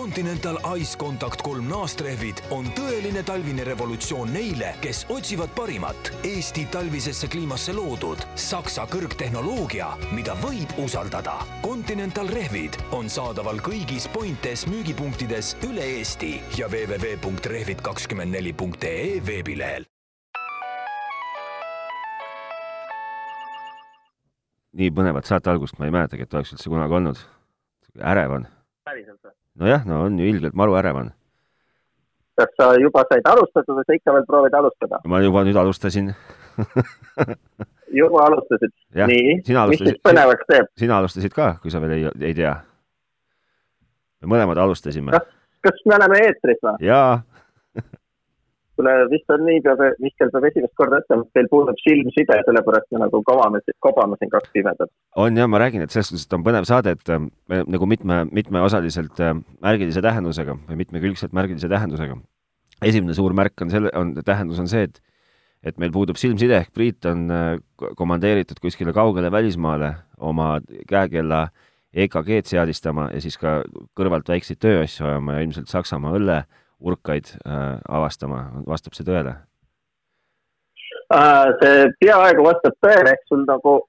Continental Ice Contact kolm naastrehvid on tõeline talvine revolutsioon neile, kes otsivad parimat Eesti talvisesse kliimasse loodud Saksa kõrgtehnoloogia, mida võib usaldada. Continental rehvid on saadaval kõigis Pointes müügipunktides üle Eesti ja www.rehvid24.ee veebilehel. nii põnevat saate algust ma ei mäletagi, et oleks üldse kunagi olnud. ärev on. päriselt või? Nojah, no on ju ilgelt maru ärev on. kas sa juba said alustada või sa ikka veel proovid alustada? ma juba nüüd alustasin juba alustasid? nii, mis siis põnevaks teeb? sina alustasid ka, kui sa veel ei, ei tea. me mõlemad alustasime. kas, kas me oleme eetris või? jaa kuule, vist on nii, peab, Mihkel peab esimest korda ütlema, et teil puudub silmside, sellepärast me nagu kavame, kobame siin kaks pimedat. on jah, ma räägin, et selles suhtes, et on põnev saade, et äh, nagu mitme, mitmeosaliselt äh, märgilise tähendusega või mitmekülgselt märgilise tähendusega. esimene suur märk on selle, on, tähendus on see, et et meil puudub silmside ehk Priit on äh, komandeeritud kuskile kaugele välismaale oma käekella EKG-d seadistama ja siis ka kõrvalt väikseid tööasju ajama ja ilmselt Saksamaa õlle urkaid äh, avastama, vastab see tõele äh,? see peaaegu vastab tõele, ehk sul nagu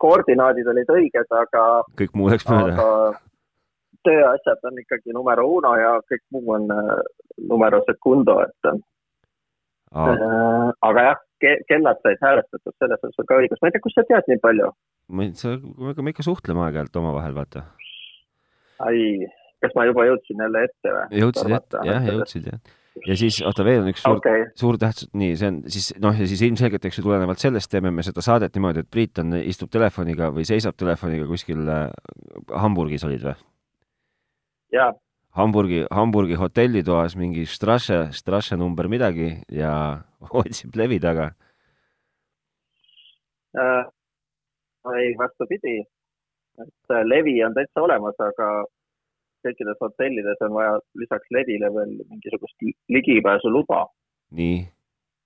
koordinaadid olid õiged, aga kõik muu läks mööda? tööasjad on ikkagi numero uno ja kõik muu on äh, numero secundo, et aga jah ke, kellad said häälestatud, selles on sul ka õigus. ma ei tea, kust sa tead nii palju? ma ei, sa, me ikka suhtleme aeg-ajalt omavahel, vaata. ai, kas ma juba jõudsin jälle ette või? jõudsid ette, jah, jõudsid jah. ja siis, oota, veel on üks suur okay., suur tähtsus, nii, see on siis noh, ja siis ilmselgelt, eks ju, tulenevalt sellest teeme me seda saadet niimoodi, et Priit on, istub telefoniga või seisab telefoniga kuskil äh, Hamburgis olid või? jaa. Hamburgi, Hamburgi hotellitoas mingi Strasse, Strasse number midagi ja otsib levi taga äh,. ei, vastupidi, et äh, levi on täitsa olemas, aga kõikides hotellides on vaja lisaks LED-ile veel mingisugust ligipääsuluba. nii?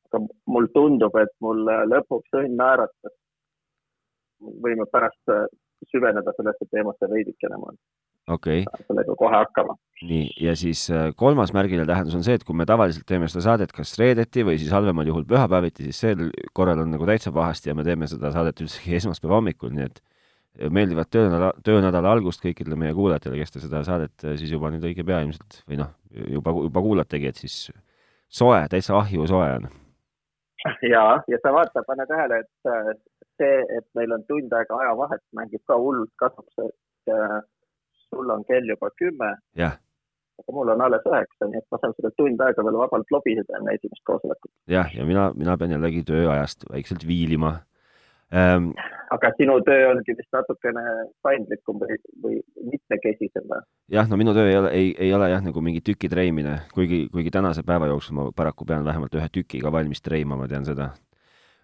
aga mul tundub, et mul lõpuks õnn naeratas. võime pärast äh, süveneda sellesse teemasse veidikene, ma okei okay.. sellega kohe hakkama. nii, ja siis äh, kolmas märgiline tähendus on see, et kui me tavaliselt teeme seda saadet kas reedeti või siis halvemal juhul pühapäeviti, siis sel korral on nagu täitsa pahasti ja me teeme seda saadet üldsegi esmaspäeva hommikul, nii et meeldivat töönädala, töönädala algust kõikidele meie kuulajatele, kes te seda saadet äh, siis juba nüüd õige pea ilmselt või noh, juba, juba kuulategi, et siis soe, täitsa ahju soe on. ja, ja sa vaata, pane tähele, et äh, see, et meil on tund aega ajavahet, mängib ka hullult kasuks, et äh, sul on kell juba kümme. aga mul on alles üheksa, nii et ma saan seda tund aega veel vabalt lobiseda enne esimest koosolekut. jah, ja mina, mina pean jällegi tööajast väikselt viilima ähm,. aga sinu töö ongi vist natukene paindlikum või, või mitmekesisem või? jah, no minu töö ei ole, ei, ei ole jah, nagu mingi tüki treimine, kuigi, kuigi tänase päeva jooksul ma paraku pean vähemalt ühe tüki ka valmis treima, ma tean seda.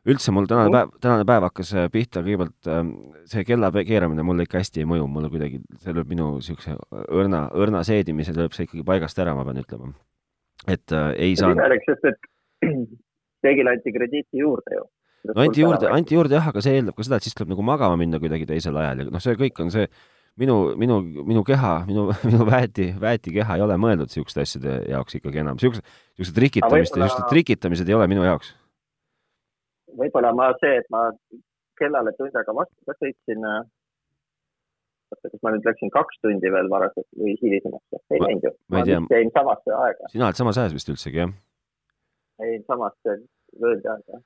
üldse mul tänane päev, tänane päev hakkas äh, pihta kõigepealt ähm, see kella keeramine mulle ikka hästi ei mõju, mulle kuidagi, see lööb minu niisuguse õrna, õrna seedimise lööb see ikkagi paigast ära, ma pean ütlema. et äh, ei saa. imelik, sest et kõigile anti krediiti juurde ju no anti juurde, anti juurde jah, aga see eeldab ka seda, et siis tuleb nagu magama minna kuidagi teisel ajal ja noh, see kõik on see minu, minu, minu keha, minu, minu väeti, väetikeha ei ole mõeldud niisuguste asjade jaoks ikkagi enam. niisugused, niisugused trikitamist niisugused trikitamised ei ole minu jaoks. võib-olla ma see, et ma kellale tund aega vastu ka sõitsin, oota, kas ma nüüd läksin kaks tundi veel varaselt või hilisemaks? ei läinud ju. ma jäin samasse aega. sina oled samas ajas vist üldsegi, jah? jäin samasse vööndi aega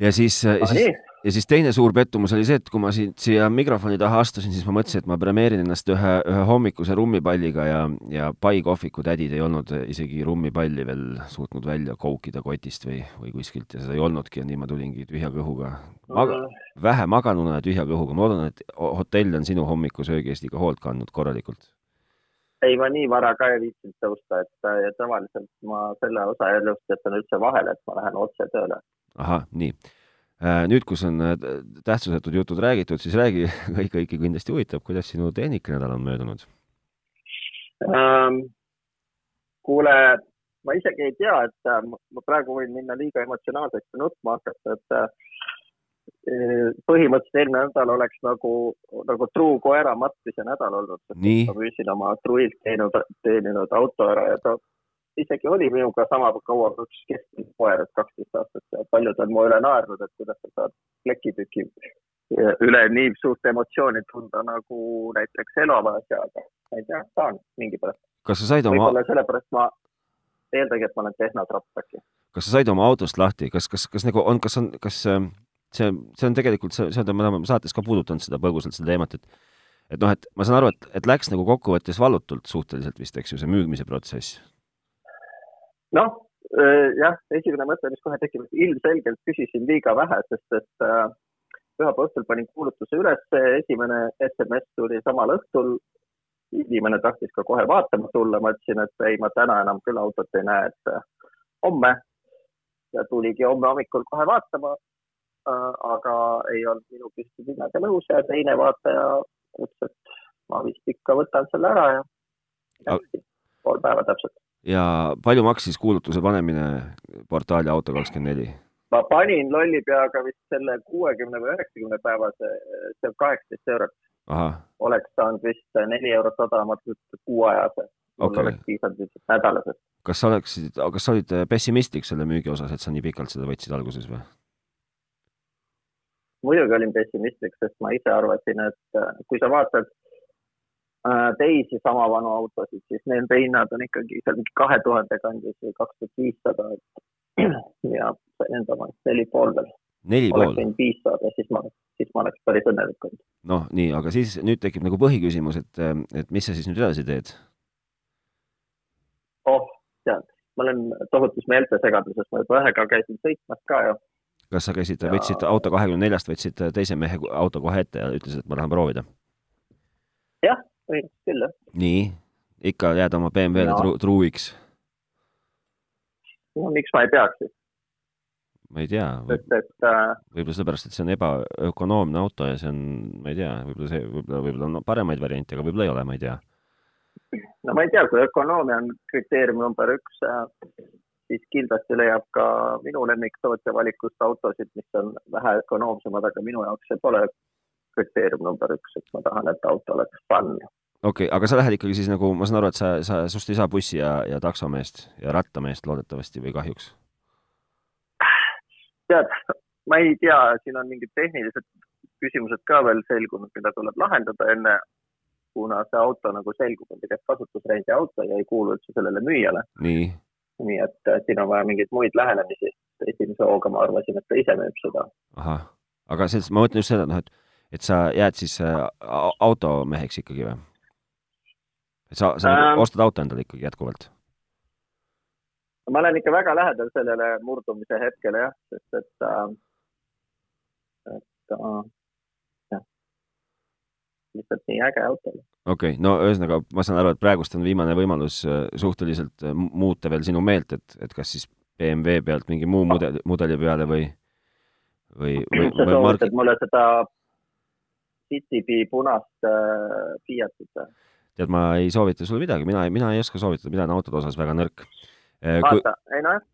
ja siis, ja siis, ja siis teine suur pettumus oli see, et kui ma siit siia mikrofoni taha astusin, siis ma mõtlesin, et ma premeerin ennast ühe, ühe hommikuse rummipalliga ja, ja Pai kohviku tädid ei olnud isegi rummipalli veel suutnud välja koukida kotist või, või kuskilt ja seda ei olnudki ja nii ma tulingi tühja kõhuga Maga, vähe maganuna ja tühja kõhuga. ma loodan, et hotell on sinu hommikusöögi eest ikka hoolt kandnud korralikult. ei, ma nii vara ka ei viitsinud tõusta, et tavaliselt ma selle osa elust jätan üldse vahele, et ma lähen otse tööle ahah, nii. Äh, nüüd, kus on äh, tähtsusetud jutud räägitud, siis räägi, kõik kõiki kindlasti huvitab, kuidas sinu tehnikanädal on möödunud ähm,? kuule, ma isegi ei tea, et äh, ma praegu võin minna liiga emotsionaalseks ja nutma hakata, et põhimõtteliselt eelmine nädal oleks nagu, nagu truu koera matmise nädal olnud. ma müüsin oma truilt teeninud, teeninud auto ära ja ta isegi oli minuga sama kaua kui üks keskmine koer, et kaksteist aastat ja paljud on mu üle naernud, et kuidas sa saad plekitüki üle nii suurt emotsiooni tunda nagu näiteks elavas ja aga ma ei tea, saan mingi pärast. kas sa said oma võib-olla sellepärast ma eeldagi, et ma olen tehnotrapp äkki. kas sa said oma autost lahti, kas, kas, kas nagu on, kas on, kas ähm, see, see on tegelikult, see, seda me oleme saates ka puudutanud seda põgusalt, seda teemat, et et noh, et ma saan aru, et, et läks nagu kokkuvõttes valutult suhteliselt vist, eks ju, see müümise protsess? Noh, äh, jah, esimene mõte, mis kohe tekib, et ilmselgelt küsisin liiga vähe, sest et äh, pühapäeva õhtul panin kuulutuse üles, esimene SMS tuli samal õhtul. inimene tahtis ka kohe vaatama tulla, ma ütlesin, et ei, ma täna enam küll autot ei näe, et äh, homme. ja tuligi homme hommikul kohe vaatama. Aga ei olnud minu püsti hinnaga nõus ja teine vaataja ütles, et ma vist ikka võtan selle ära ja pool päeva täpselt. Ja palju maksis kuulutuse panemine portaali Auto24? ma panin lolli peaga vist selle kuuekümne või üheksakümne päevase, see on kaheksateist eurot. oleks saanud vist neli eurot odavamalt kuuajase. mul okay. oleks piisanud lihtsalt nädalasest. kas sa oleksid, kas sa olid pessimistlik selle müügi osas, et sa nii pikalt seda võtsid alguses või? muidugi olin pessimistlik, sest ma ise arvasin, et äh, kui sa vaatad äh, teisi sama vanu autosid, siis nende hinnad on ikkagi seal mingi kahe tuhande kandis või kaks tuhat viissada, ja enda omast neli pool veel. neli pool? oleks võinud viis saada, siis ma, siis ma oleks päris õnnelik olnud. noh, nii, aga siis nüüd tekib nagu põhiküsimus, et, et mis sa siis nüüd edasi teed? oh, tead, ma olen tohutus meeltesegaduses, ma juba ühega käisin sõitmas ka ju. kas sa käisid ja..., võtsid auto kahekümne neljast, võtsid teise mehe auto kohe ette ja ütlesid, et ma tahan proovida? jah, põhimõtteliselt küll, jah. nii, ikka jääd oma BMW-le no. truuiks no miks ma ei peaks siis? ma ei tea, võib-olla äh, võib sellepärast, et see on ebaökonoomne auto ja see on, ma ei tea, võib-olla see, võib-olla, võib-olla on paremaid variante, aga võib-olla ei ole, ma ei tea. no ma ei tea, kui ökonoomia on kriteerium number üks, äh, siis kindlasti leiab ka minu lemmiktootja valikust autosid, mis on vähe ökonoomsemad, aga minu jaoks see pole kriteerium number üks, et ma tahan, et auto oleks fun okei okay,, aga sa lähed ikkagi siis nagu, ma saan aru, et sa, sa, sust ei saa bussi ja, ja taksomeest ja rattameest loodetavasti või kahjuks? tead, ma ei tea, siin on mingid tehnilised küsimused ka veel selgunud, mida tuleb lahendada enne, kuna see auto nagu selgub, on tegelikult kasutusrendi auto ja ei kuulu üldse sellele müüjale. nii? nii et siin on vaja mingeid muid lähenemisi. esimese hooga ma arvasin, et ta ise müüb seda. ahah, aga selles, ma mõtlen just seda, noh, et, et sa jääd siis äh, automeheks ikkagi või? Sa, sa ähm, ostad auto endale ikkagi jätkuvalt? ma olen ikka väga lähedal sellele murdumise hetkele jah, sest et äh,, et äh, jah, lihtsalt nii äge auto. okei okay., no ühesõnaga ma saan aru, et praegust on viimane võimalus äh, suhteliselt äh, muuta veel sinu meelt, et, et kas siis BMW pealt mingi muu mudeli, mudeli peale või, või, või sa soovitad mulle seda Citybee punast äh, Fiatit või? Tead, ma ei soovita sulle midagi, mina, mina ei oska soovitada, mina olen autode osas väga nõrk. Eh, vaata, ei nojah.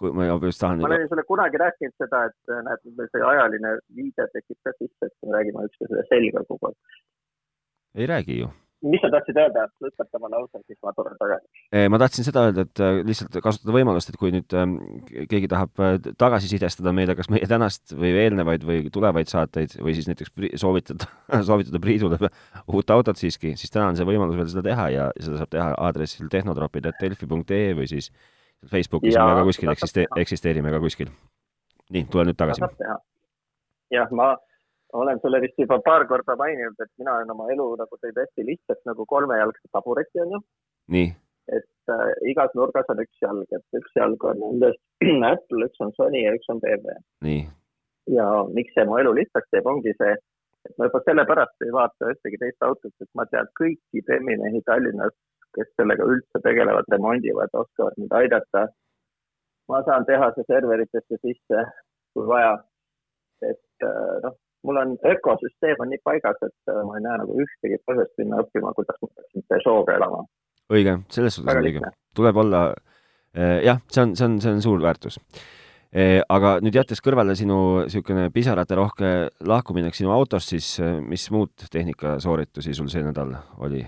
kui ma just tahan. ma olen sulle kunagi rääkinud seda, et eh, näed, see ajaline viide tekib ka sisse, et me räägime üksteisele selga kogu aeg. ei räägi ju mis sa tahtsid öelda, lõpeta oma lause, siis ma tulen tagasi. Ma tahtsin seda öelda, et äh, lihtsalt kasutada võimalust, et kui nüüd ähm, keegi tahab äh, tagasisidestada meile kas meie tänast või eelnevaid või tulevaid saateid või siis näiteks soovitada, soovitada Priidule uut autot siiski, siis täna on see võimalus veel seda teha ja seda saab teha aadressil tehnotropid.delfi.ee või siis Facebookis ja, me ka kuskil eksiste-, eksisteerime ka kuskil. nii, tule nüüd tagasi. jah, ma olen sulle vist juba paar korda maininud, et mina olen oma elu nagu teinud hästi lihtsaks nagu kolmejalgse tabureti onju. nii. et äh, igas nurgas on üks jalg, et üks jalg on nendest Apple, üks on Sony ja üks on BMW. nii. ja miks see mu elu lihtsaks teeb, ongi see, et ma juba sellepärast ei vaata ühtegi teist autot, et ma tean kõiki BMW mehi Tallinnas, kes sellega üldse tegelevad, remondivad, oskavad mind aidata. ma saan tehase serveritesse sisse, kui vaja. et äh, noh, mul on ökosüsteem on nii paigas, et äh, ma ei näe nagu ühtegi põhjust minna õppima, kuidas ma peaksin Peugeot'ga elama. õige, selles suhtes on õige. tuleb olla äh,, jah, see on, see on, see on suur väärtus. Eh, aga nüüd jättes kõrvale sinu niisugune pisaraterohke lahkuminek sinu autost, siis mis muud tehnikasooritusi sul see nädal oli?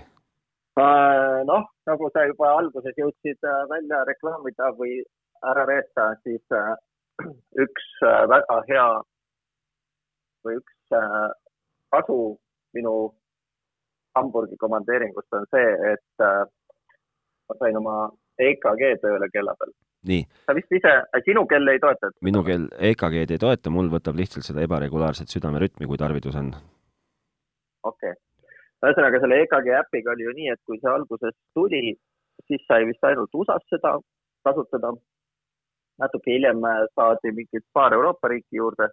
Äh, noh, nagu sa juba alguses jõudsid äh, välja reklaamida või ära reeta, siis äh, üks väga hea või üks kasu minu Hamburgi komandeeringust on see, et ma sain oma EKG tööle kella peal nii. sa vist ise, sinu kell ei toeta? minu kell EKG-d ei toeta, mul võtab lihtsalt seda ebaregulaarset südamerütmi, kui tarvidus on. okei okay., ühesõnaga selle EKG äpiga oli ju nii, et kui see alguses tuli, siis sai vist ainult USA-s seda kasutada. natuke hiljem saadi mingid paar Euroopa riiki juurde.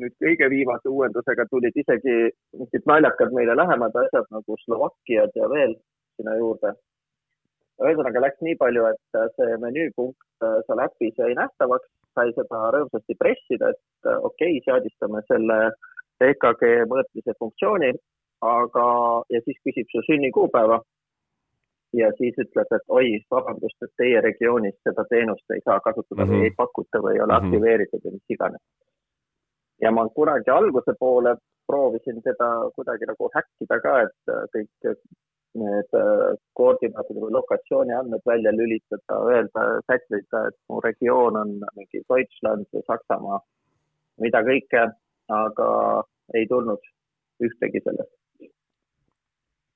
Nüüd kõige viimase uuendusega tulid isegi mingid naljakad meile lähemad asjad nagu Slovakkiad ja veel sinna juurde ühesõnaga läks nii palju, et äh, see menüüpunkt äh, seal äpis jäi nähtavaks, sai seda rõõmsasti pressida, et äh, okei okay,, seadistame selle EKG mõõtmise funktsiooni, aga, ja siis küsib su sünnikuupäeva. ja siis ütleb, et oi, vabandust, et teie regioonis seda teenust ei saa kasutada mm -hmm. või mhm. ei pakuta või ei ole mm -hmm. aktiveeritud või mis iganes. Ja ma kunagi alguse poole proovisin teda kuidagi nagu häkkida ka, et kõik need äh, koordinaadid või lokatsiooni andmed välja lülitada, öelda, sättida, et mu regioon on mingi Deutschland või Saksamaa, mida kõike, aga ei tulnud ühtegi sellest.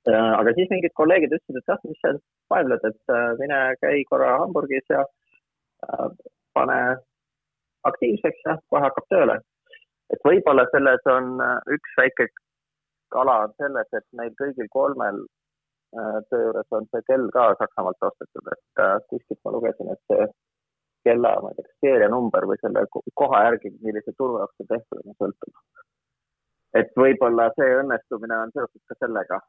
Äh, aga siis mingid kolleegid ütlesid, et jah, mis sa vaevled, et äh, mine käi korra Hamburgis ja pane aktiivseks ja kohe hakkab tööle. Et võib-olla selles on üks väike kala on selles, et meil kõigil kolmel Äh, töö juures on see kell ka Saksamaalt ostetud, et äh, kuskilt ma lugesin, et see kella, ma ei tea, kas seerianumber või selle koha järgi, millise turu jaoks see tehtud on, sõltub. et võib-olla see õnnestumine on seotud ka sellega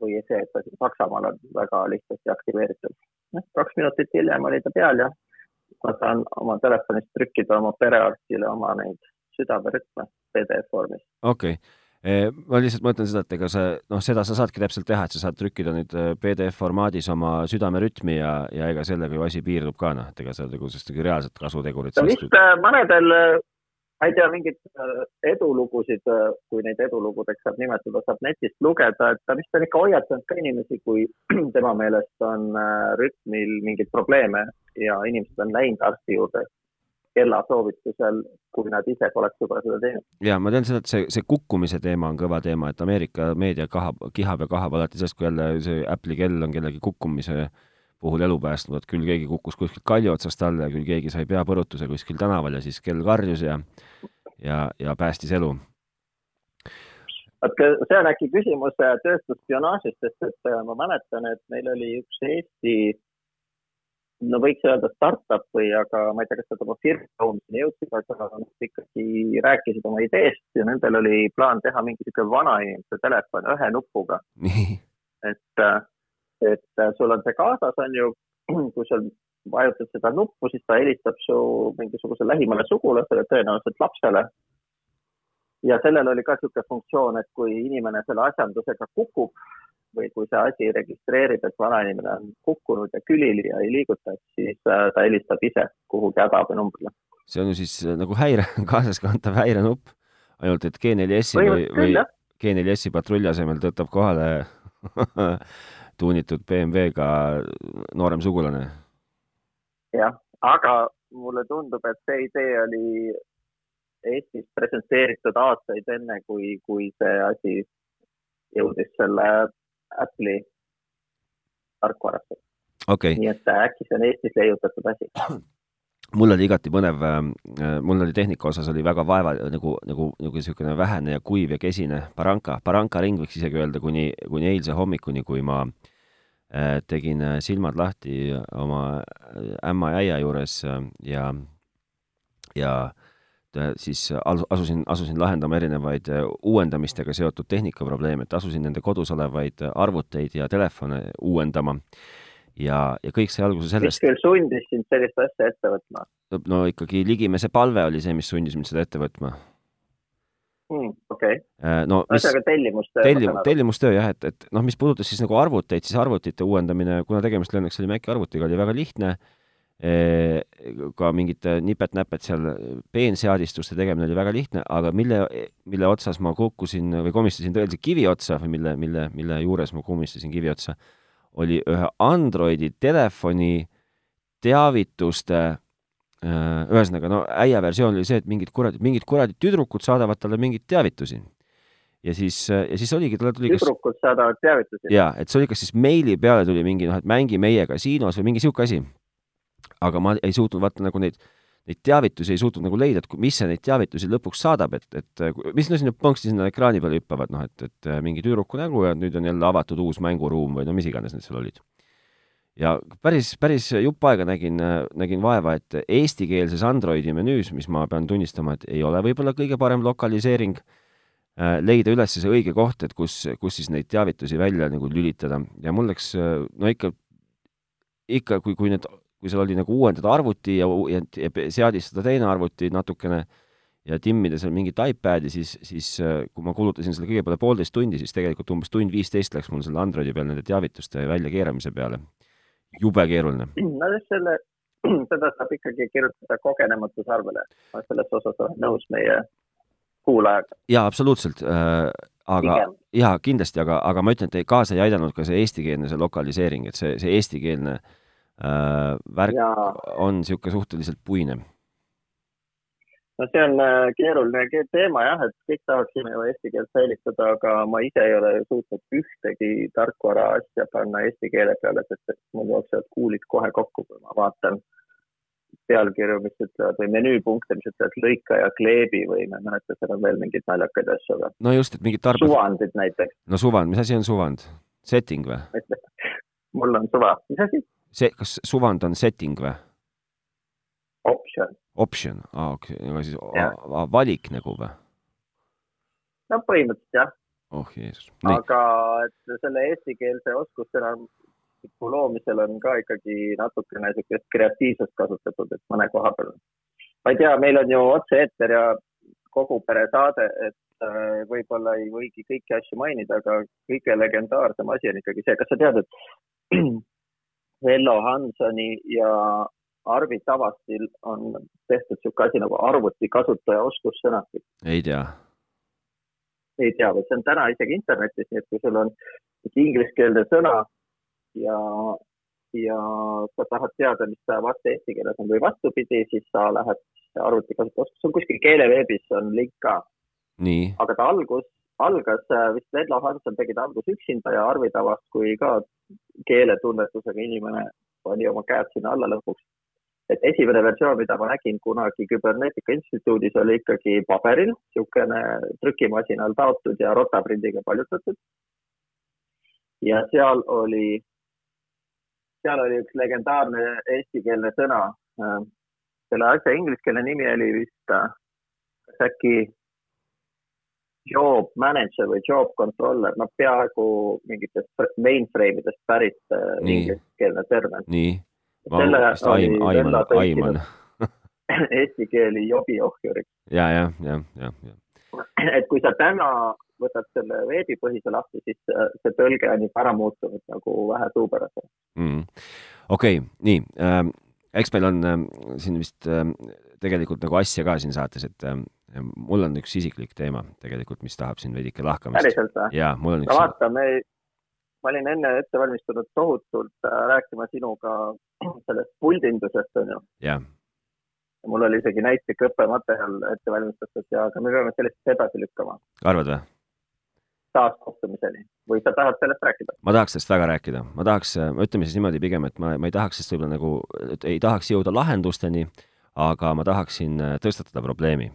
või see, et ta siin Saksamaal on väga lihtsasti aktiveeritud. noh, kaks minutit hiljem oli ta peal ja ma saan oma telefonist trükkida oma perearstile oma neid südamerütme PDF vormis. okei okay ma lihtsalt mõtlen seda, et ega sa, noh, seda sa saadki täpselt teha, et sa saad trükkida nüüd äh, PDF formaadis oma südamerütmi ja, ja ega sellega ju asi piirdub ka, noh, et ega sa nagu sellist nagu reaalset kasutegurit. no vist äh, mõnedel, äh, ma ei tea, mingeid edulugusid, kui neid edulugudeks saab nimetada, saab netist lugeda, et ta vist on ikka hoiatanud ka inimesi, kui tema meelest on rütmil mingeid probleeme ja inimesed on läinud arsti juurde kella soovitusel, kui nad ise poleks juba seda teinud. ja ma tean seda, et see, see kukkumise teema on kõva teema, et Ameerika meedia kahab, kihab ja kahab alati sellest, kui jälle see Apple'i kell on kellegi kukkumise puhul elu päästnud, et küll keegi kukkus kuskilt kalju otsast alla ja küll keegi sai peapõrutuse kuskil tänaval ja siis kell karjus ja, ja, ja päästis elu. vaat see on äkki küsimus tööstusspionaažist, sest et ma mäletan, et meil oli üks Eesti no võiks öelda startup või, aga ma ei tea, kas nad oma firma loomiseni jõudsid, aga nad ikkagi rääkisid oma ideest ja nendel oli plaan teha mingi niisugune vanainimese telefon ühe nupuga. et, et sul on see kaasas, on ju, kui sa vajutad seda nuppu, siis ta helistab su mingisugusele lähimale sugulasele, tõenäoliselt lapsele. ja sellel oli ka niisugune funktsioon, et kui inimene selle asjandusega kukub, või kui see asi registreerib, et vanainimene on kukkunud ja külili ja ei liiguta, siis äh, ta helistab ise kuhugi hädaabinumbrile. see on ju siis äh, nagu häire, kaasaskantav häirenupp, ainult et G4S-i või, või G4S-i patrulli asemel töötab kohale tuunitud BMW-ga noorem sugulane. jah, aga mulle tundub, et see idee oli Eestis presenteeritud aastaid enne, kui, kui see asi jõudis selle Apple'i tarkvarasse okay.. nii et äh, äkki see on Eestis leiutatud asi. Mul oli igati põnev, äh, mul oli tehnika osas oli väga vaeva, nagu, nagu, nagu niisugune vähene ja kuiv ja kesine baranka, baranka ring võiks isegi öelda kuni, kuni eilse hommikuni, kui ma äh, tegin silmad lahti oma ämma ja äia juures ja, ja Äh, siis asusin, asusin lahendama erinevaid äh, uuendamistega seotud tehnikaprobleeme, et asusin nende kodus olevaid äh, arvuteid ja telefone uuendama. ja, ja kõik sai alguse sellest. mis sundis sind sellist asja ette võtma? no ikkagi ligimese palve oli see, mis sundis mind seda ette võtma mm,. okei okay.. no mis. ühesõnaga tellimustöö. tellim-, tellimustöö jah, et, et noh, mis puudutas siis nagu arvuteid, siis arvutite uuendamine, kuna tegemist oli õnneks oli Maci arvutiga, oli väga lihtne ka mingite nipet-näpet seal, peenseadistuste tegemine oli väga lihtne, aga mille, mille otsas ma kukkusin või komistasin tõeliselt kivi otsa või mille, mille, mille juures ma komistasin kivi otsa, oli ühe Androidi telefoni teavituste ühesõnaga, no äia versioon oli see, et mingid kuradi, mingid kuradi tüdrukud saadavad talle mingeid teavitusi ja siis, ja siis oligi, talle tuli kas tüdrukud saadavad teavitusi? jaa, et see oli kas siis meili peale tuli mingi noh, et mängi meiega kasiinos või mingi niisugune asi. Aga ma ei suutnud vaata nagu neid, neid teavitusi ei suutnud nagu leida, et mis see neid teavitusi lõpuks saadab, et, et mis no sinna põnksti sinna ekraani peale hüppavad, noh et, et mingi tüdruku nägu ja nüüd on jälle avatud uus mänguruum või no mis iganes need seal olid. ja päris, päris jupp aega nägin, nägin vaeva, et eestikeelses Androidi menüüs, mis ma pean tunnistama, et ei ole võib-olla kõige parem lokaliseering Äh, leida üles see õige koht, et kus, kus siis neid teavitusi välja nagu lülitada ja mul läks no ikka, ikka kui, kui need, kui seal oli nagu uuendada arvuti ja, ja, ja seadistada teine arvuti natukene ja timmida seal mingit iPadi, siis, siis äh, kui ma kulutasin selle kõige peale poolteist tundi, siis tegelikult umbes tund viisteist läks mul selle Androidi peal nende teavituste väljakeeramise peale. jube keeruline. no selle, seda saab ikkagi kirjutada kogenematuse arvele. ma selles osas olen nõus meie kuulajaga. jaa, absoluutselt äh,, aga Pigem. jaa, kindlasti, aga, aga ma ütlen, et kaasa ei aidanud ka see eestikeelne, see lokaliseering, et see, see eestikeelne äh, värk ja. on niisugune suhteliselt puine. no see on äh, keeruline teema jah, et kõik tahaksime ju eesti keelt säilitada, aga ma ise ei ole suutnud ühtegi tarkvara asja panna eesti keele peale, sest et mul jooksevad kuulid kohe kokku, kui ma vaatan äh, pealkirju, mis ütlevad või menüüpunkte, mis ütlevad lõika ja kleebi või ma ei mäleta, seal on veel mingeid naljakaid asju, aga. no just, et mingid tarbe. suvandid näiteks. no suvand, mis asi on suvand? Setting või? mul on suva, mis asi? See, kas suvand on setting või? Option. Option, aa okei aga siis a, valik nagu või? no põhimõtteliselt jah. oh Jeesus. aga et selle eestikeelse oskustena loomisel on ka ikkagi natukene niisugust kreatiivsust kasutatud, et mõne koha peal. ma ei tea, meil on ju otse-eeter ja kogu pere saade, et äh, võib-olla ei võigi kõiki asju mainida, aga kõige legendaarsem asi on ikkagi see, kas sa tead, et Vello Hansoni ja Arvi Tavastil on tehtud niisugune asi nagu arvuti kasutaja oskussõnastik? ei tea. ei tea, see on täna isegi internetis, nii et kui sul on ingliskeelne sõna ja, ja sa tahad teada, mis ta vaste eesti keeles on või vastupidi, siis sa lähed arvuti kasutusele, see on kuskil keeleveebis on link ka. aga ta algus, algas äh, vist Vedlo Hanson tegi ta alguses üksinda ja Arvi Tavast kui ka keeletunnetusega inimene pani oma käed sinna alla lõpuks. et esimene versioon, mida ma nägin kunagi Küberneetika Instituudis, oli ikkagi paberil, niisugune trükimasinal taotud ja rotaprindiga paljutatud. ja seal oli seal oli üks legendaarne eestikeelne sõna. Äh, selle asja ingliskeelne nimi oli vist, äh, äkki job manager või job controller, noh, peaaegu mingitest mainframe idest pärit äh, ingliskeelne termin. nii, ma vist aim, aiman, aiman eesti keeli jobiohjuriks. ja, ja, ja, ja, ja. et kui sa täna võtad selle veebipõhise lahti, siis see tõlge on juba ära muutunud nagu vähe suupärasem mm.. okei okay,, nii ähm,, eks meil on ähm, siin vist ähm, tegelikult nagu asja ka siin saates, et ähm, mul on üks isiklik teema tegelikult, mis tahab siin veidike lahkamist. päriselt või? jaa, mul on üks. no vaata, me, ma olin enne ette valmistunud tohutult äh, rääkima sinuga sellest puldindusest, on ju. jah mul oli isegi näitlik õppematerjal ette valmistatud ja, aga me peame sellest edasi lükkama. arvad või? taaskohtumiseni või sa tahad sellest rääkida? ma tahaks sellest väga rääkida, ma tahaks, ütleme siis niimoodi pigem, et ma, ma ei tahaks sellest võib-olla nagu, ei tahaks jõuda lahendusteni, aga ma tahaksin äh, tõstatada probleemi.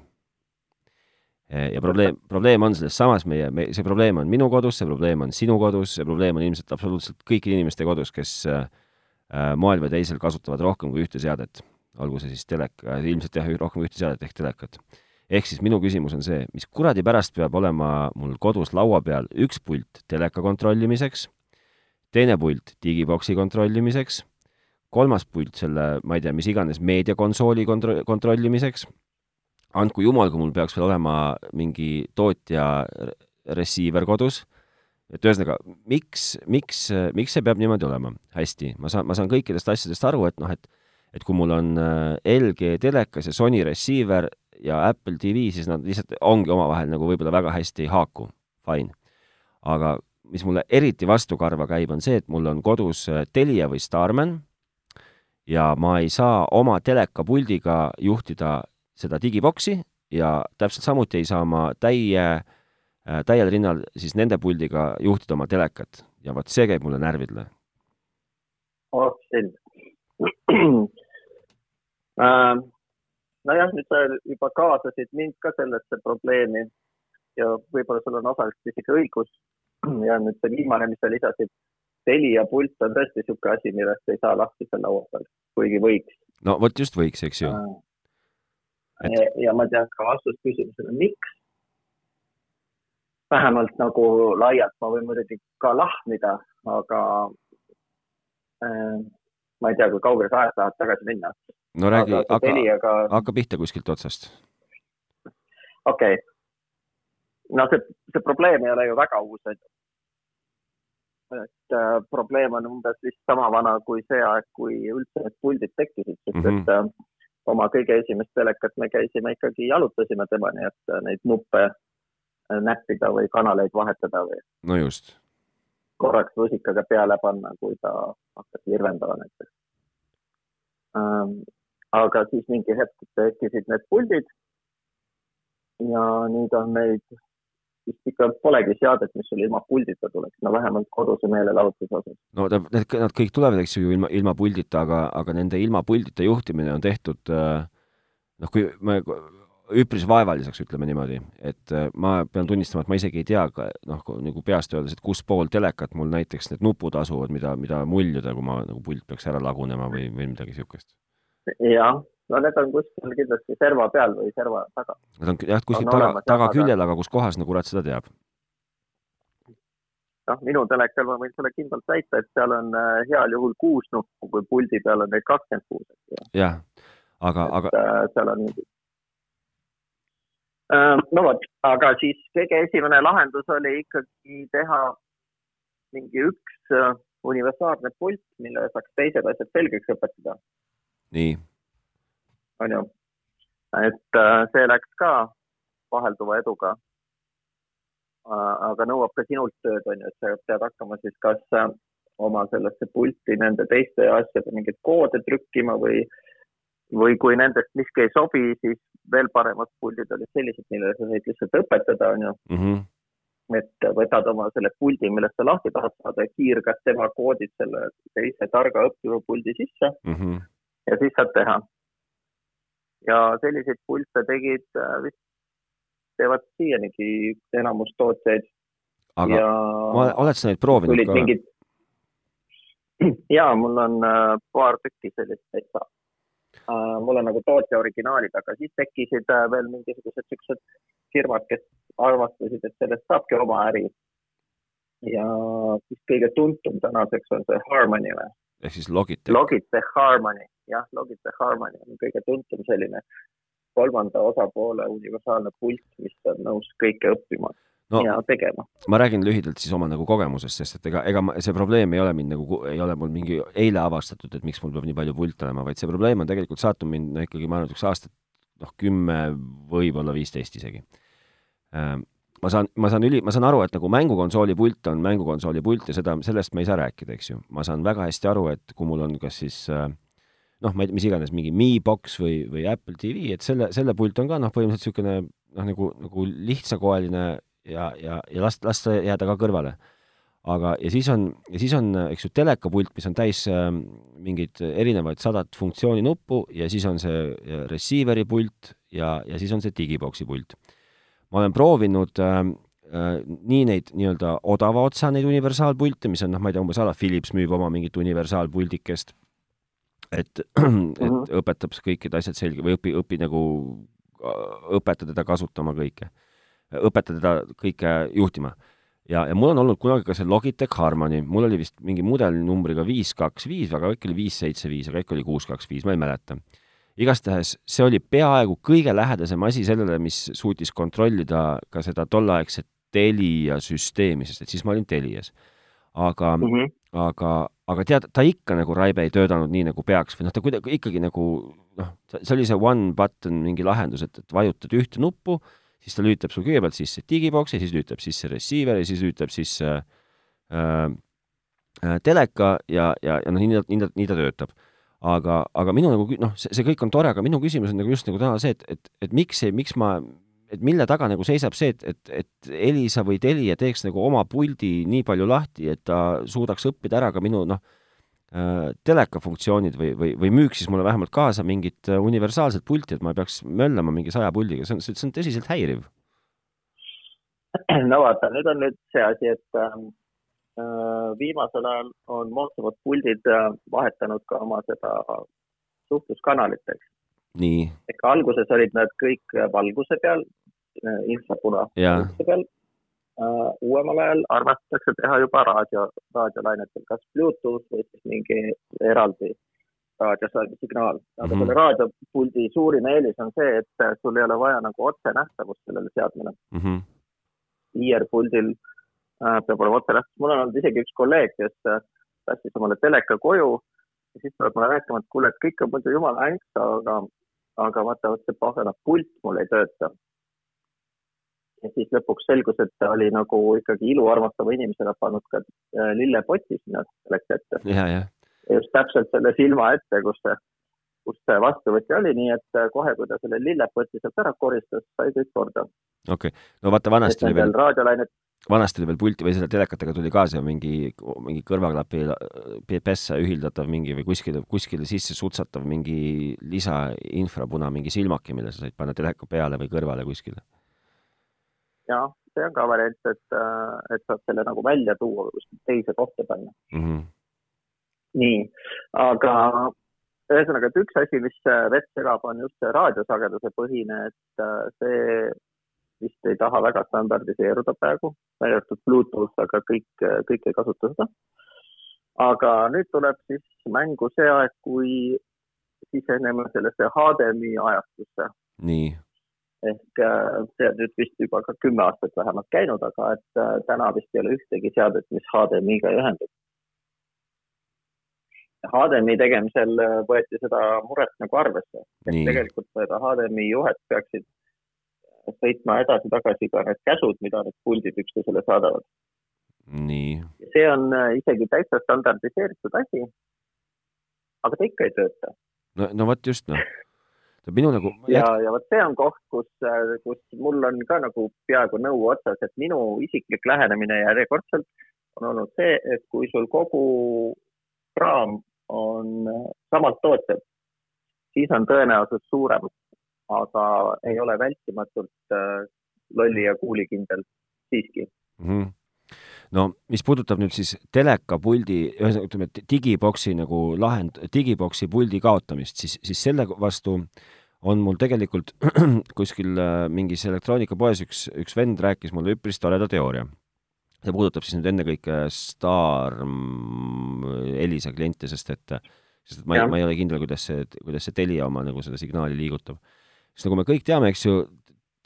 ja probleem, probleem on selles samas meie, me, see probleem on minu kodus, see probleem on sinu kodus, see probleem on ilmselt absoluutselt kõikide inimeste kodus, kes äh, äh, moel või teisel kasutavad rohkem kui ühte seadet. olgu see siis teleka, ilmselt jah, rohkem kui ühte seadet ehk telekat ehk siis minu küsimus on see, mis kuradi pärast peab olema mul kodus laua peal üks pult teleka kontrollimiseks, teine pult digiboksi kontrollimiseks, kolmas pult selle, ma ei tea, mis iganes meediakonsooli kontro-, kontrollimiseks, andku jumal, kui mul peaks veel olema mingi tootja receiver kodus, et ühesõnaga, miks, miks, miks see peab niimoodi olema? hästi, ma saan, ma saan kõikidest asjadest aru, et noh, et et kui mul on LG telekas ja Sony receiver ja Apple TV, siis nad lihtsalt ongi omavahel nagu võib-olla väga hästi ei haaku, fine. aga mis mulle eriti vastukarva käib, on see, et mul on kodus Telia või Starman ja ma ei saa oma telekapuldiga juhtida seda digiboksi ja täpselt samuti ei saa ma täie, täiel rinnal siis nende puldiga juhtida oma telekat ja vot see käib mulle närvidele. oh, selge nojah, nüüd sa juba kaasasid mind ka sellesse probleemi ja võib-olla sul on osaliselt isegi õigus. ja nüüd see viimane, mis sa lisasid, Telia pult on tõesti niisugune asi, millest ei saa lahti seal laua peal, kuigi võiks. no vot just võiks, eks ju. Et... ja ma tean ka vastust küsimusele, miks. vähemalt nagu laialt, ma võin muidugi ka lahmida, aga äh, ma ei tea, kui kaugele sa ajas tahad tagasi minna no räägi, hakka, telijaga... hakka pihta kuskilt otsast. okei okay.. no see, see probleem ei ole ju väga uus, et, äh, probleem on umbes vist sama vana kui see aeg, kui üldse need puldid tekkisid, sest mm -hmm. et äh, oma kõige esimest telekat me käisime ikkagi, jalutasime temani, et äh, neid nuppe äh, näppida või kanaleid vahetada või. no just. korraks rusikaga peale panna, kui ta hakkas virvendama näiteks ähm, aga siis mingi hetk tekkisid need puldid. ja nüüd on neid vist ikka polegi seadet, mis sul ilma puldita tuleks, no vähemalt koduse meelelahutuse osas. no need, nad kõik tulevad, eks ju, ilma, ilma puldita, aga, aga nende ilma puldita juhtimine on tehtud äh, noh, kui me üpris vaevaliseks, ütleme niimoodi, et äh, ma pean tunnistama, et ma isegi ei tea, noh, nagu peast öeldes, et kus pool telekat mul näiteks need nupud asuvad, mida, mida muljuda, kui ma nagu pult peaks ära lagunema või, või midagi niisugust jah, no need on kuskil kindlasti serva peal või serva taga. Need on jah, kuskil taga, tagaküljel, aga kus kohas, no kurat seda teab. noh, minu telekal ma võin sulle kindlalt väita, et seal on äh, heal juhul kuus nuppu, kui puldi peal on neid kakskümmend kuus. jah, aga, aga. Äh, seal on äh, no vot, aga siis kõige esimene lahendus oli ikkagi teha mingi üks universaalne pult, mille saaks teised asjad selgeks õpetada nii. On ju, et äh, see läks ka vahelduva eduga. Äh, aga nõuab ka sinult tööd, on ju, et sa pead hakkama siis kas äh, oma sellesse pulti nende teiste asjade mingeid koode trükkima või, või kui nendest miski ei sobi, siis veel paremad puldid olid sellised, millele sa said lihtsalt õpetada, on ju mm. -hmm. et võtad oma selle puldi, millest sa lahti tahad saada, kiirgad tema koodid selle teise targa õppiva puldi sisse mm. -hmm ja siis saad teha. Ja selliseid pilte tegid äh, vist, teevad siianigi enamus tootjaid. aga ja oled sa neid proovinud ka? Mingid... ja mul on äh, paar tükki sellist täitsa uh,. mul on nagu tootja originaalid, aga siis tekkisid veel mingisugused siuksed firmad, kes arvastasid, et sellest saabki oma äri. ja siis kõige tuntum tänaseks on see Harmony või? Ehk siis Logitech. Logitech Harmony jah, Logitech Harmony on kõige tuntum selline kolmanda osapoole universaalne pult, mis on nõus kõike õppima no, ja tegema. ma räägin lühidalt siis oma nagu kogemusest, sest et ega, ega see probleem ei ole mind nagu, ei ole mul mingi eile avastatud, et miks mul peab nii palju pilte olema, vaid see probleem on tegelikult saatnud mind no ikkagi, ma arvan, üks aastat, noh, kümme, võib-olla viisteist isegi. Ehm, ma saan, ma saan üli, ma saan aru, et nagu mängukonsooli pult on mängukonsooli pult ja seda, sellest me ei saa rääkida, eks ju. ma saan väga hästi aru, et kui mul on kas siis äh, noh, ma ei tea, mis iganes, mingi Mi Box või, või Apple TV, et selle, selle pult on ka noh, põhimõtteliselt niisugune noh, nagu, nagu lihtsakoeline ja, ja, ja las, las ta jääda ka kõrvale. aga, ja siis on, ja siis on, eks ju, telekapult, mis on täis äh, mingeid erinevaid sadat funktsiooninuppu ja siis on see receiver'i pult ja, ja siis on see digiboksi pult. Ma olen proovinud äh, äh, nii neid nii-öelda odava otsa neid universaalpilte, mis on noh, ma ei tea, umbes ala Philips müüb oma mingit universaalpuldikest et, et mhm. õpetab kõik need asjad selge või õpi, õpi nagu, õpeta teda kasutama kõike. õpeta teda kõike juhtima. ja, ja mul on olnud kunagi ka see Logitech Harmony, mul oli vist mingi mudelinumbriga viis, kaks, viis, aga äkki oli viis, seitse, viis, aga äkki oli kuus, kaks, viis, ma ei mäleta. Igastahes see oli peaaegu kõige lähedasem asi sellele, mis suutis kontrollida ka seda tolleaegset Telia süsteemi, sest et siis ma olin Telias aga mm, -hmm. aga, aga tead, ta ikka nagu Raibe ei töötanud nii, nagu peaks või noh, ta kuidagi ikkagi nagu noh, see oli see one button mingi lahendus, et, et vajutad ühte nuppu, siis ta lülitab sul kõigepealt sisse digiboksi, siis lülitab sisse receiver'i, siis lülitab sisse äh, äh, teleka ja, ja, ja noh, nii ta, nii ta, nii ta töötab aga, aga minu nagu noh, see, see kõik on tore, aga minu küsimus on nagu just nagu täna see, et, et, et miks see, miks ma, et mille taga nagu seisab see, et, et, et Elisa või Telia teeks nagu oma puldi nii palju lahti, et ta suudaks õppida ära ka minu noh, äh, telekafunktsioonid või, või, või müüks siis mulle vähemalt kaasa mingit äh, universaalset pulti, et ma ei peaks möllama mingi saja puldiga, see on, see on tõsiselt häiriv. no vaata, nüüd on nüüd see asi, et ähm, äh, viimasel ajal on moodsamad puldid äh, vahetanud ka oma seda suhtluskanalit, eks nii. ega alguses olid nad kõik valguse peal, äh, infrapuna valguse peal uuemal ajal armastatakse teha juba raadio, raadiolainetel, kas Bluetooth või siis mingi eraldi raadiosignaal. aga mm -hmm. selle raadiopuldi suurim eelis on see, et sul ei ole vaja nagu otsenähtavust sellele seadmele mm. -hmm. IR-puldil uh, peab olema otsenähtavus. mul on olnud isegi üks kolleeg, kes tassis omale teleka koju ja siis tuleb mulle rääkima, et kuule, et kõik on muidu jumala änks, aga aga vaata, vot see pagana pult mul ei tööta. ja siis lõpuks selgus, et ta oli nagu ikkagi ilu armastava inimesena pannud ka äh, lillepoti sinna selleks ette. ja, ja. just täpselt selle silma ette, kus see, kus see vastuvõtja oli, nii et äh, kohe, kui ta selle lillepoti sealt ära koristas, sai kõik korda. okei okay., no vaata vanasti oli veel raadiolainet vanasti oli veel pulti või selle telekatega tuli kaasa mingi, mingi kõrvaklapi pessa ühildatav mingi või kuskile, kuskile sisse sutsatav mingi lisainfrapuna, mingi silmake, mille sa said panna teleka peale või kõrvale kuskile. jah, see on ka variant, et, et saad selle nagu välja tuua või kuskile teise kohta panna mm. -hmm. nii, aga ühesõnaga, et üks asi, mis vett segab, on just see raadiosageduse põhine, et see vist ei taha väga standardiseeruda praegu, välja arvatud Bluetooth, aga kõik, kõik ei kasuta seda. aga nüüd tuleb siis mängu see aeg, kui siseneme sellesse HDMI ajastusse. nii. ehk äh, see on nüüd vist juba ka kümme aastat vähemalt käinud, aga et äh, täna vist ei ole ühtegi seadet, mis HDMI-ga ei ühendu. HDMI tegemisel äh, võeti seda muret nagu arvesse, et tegelikult seda HDMI juhet peaksid sõitma edasi-tagasi ka need käsud, mida need puldid üksteisele saadavad. nii. see on äh, isegi täitsa standardiseeritud asi. aga ta ikka ei tööta. no, no vot just noh. minu nagu. ja, ja vot see on koht, kus, äh, kus mul on ka nagu peaaegu nõu otsas, et minu isiklik lähenemine järjekordselt on olnud see, et kui sul kogu kraam on äh, samalt tootjalt, siis on tõenäosus suurem, aga ei ole vältimatult äh, lolli ja kuulikindel siiski mm. -hmm no mis puudutab nüüd siis telekapuldi, ühesõnaga ütleme, digiboksi nagu lahend, digiboksi puldi kaotamist, siis, siis selle vastu on mul tegelikult kuskil äh, mingis elektroonikapoes üks, üks vend rääkis mulle üpris toreda teooria. see puudutab siis nüüd ennekõike Star Elisa kliente, sest et, sest et ma ei, ma ei ole kindel, kuidas see, kuidas see Telia oma nagu seda signaali liigutab sest nagu me kõik teame, eks ju,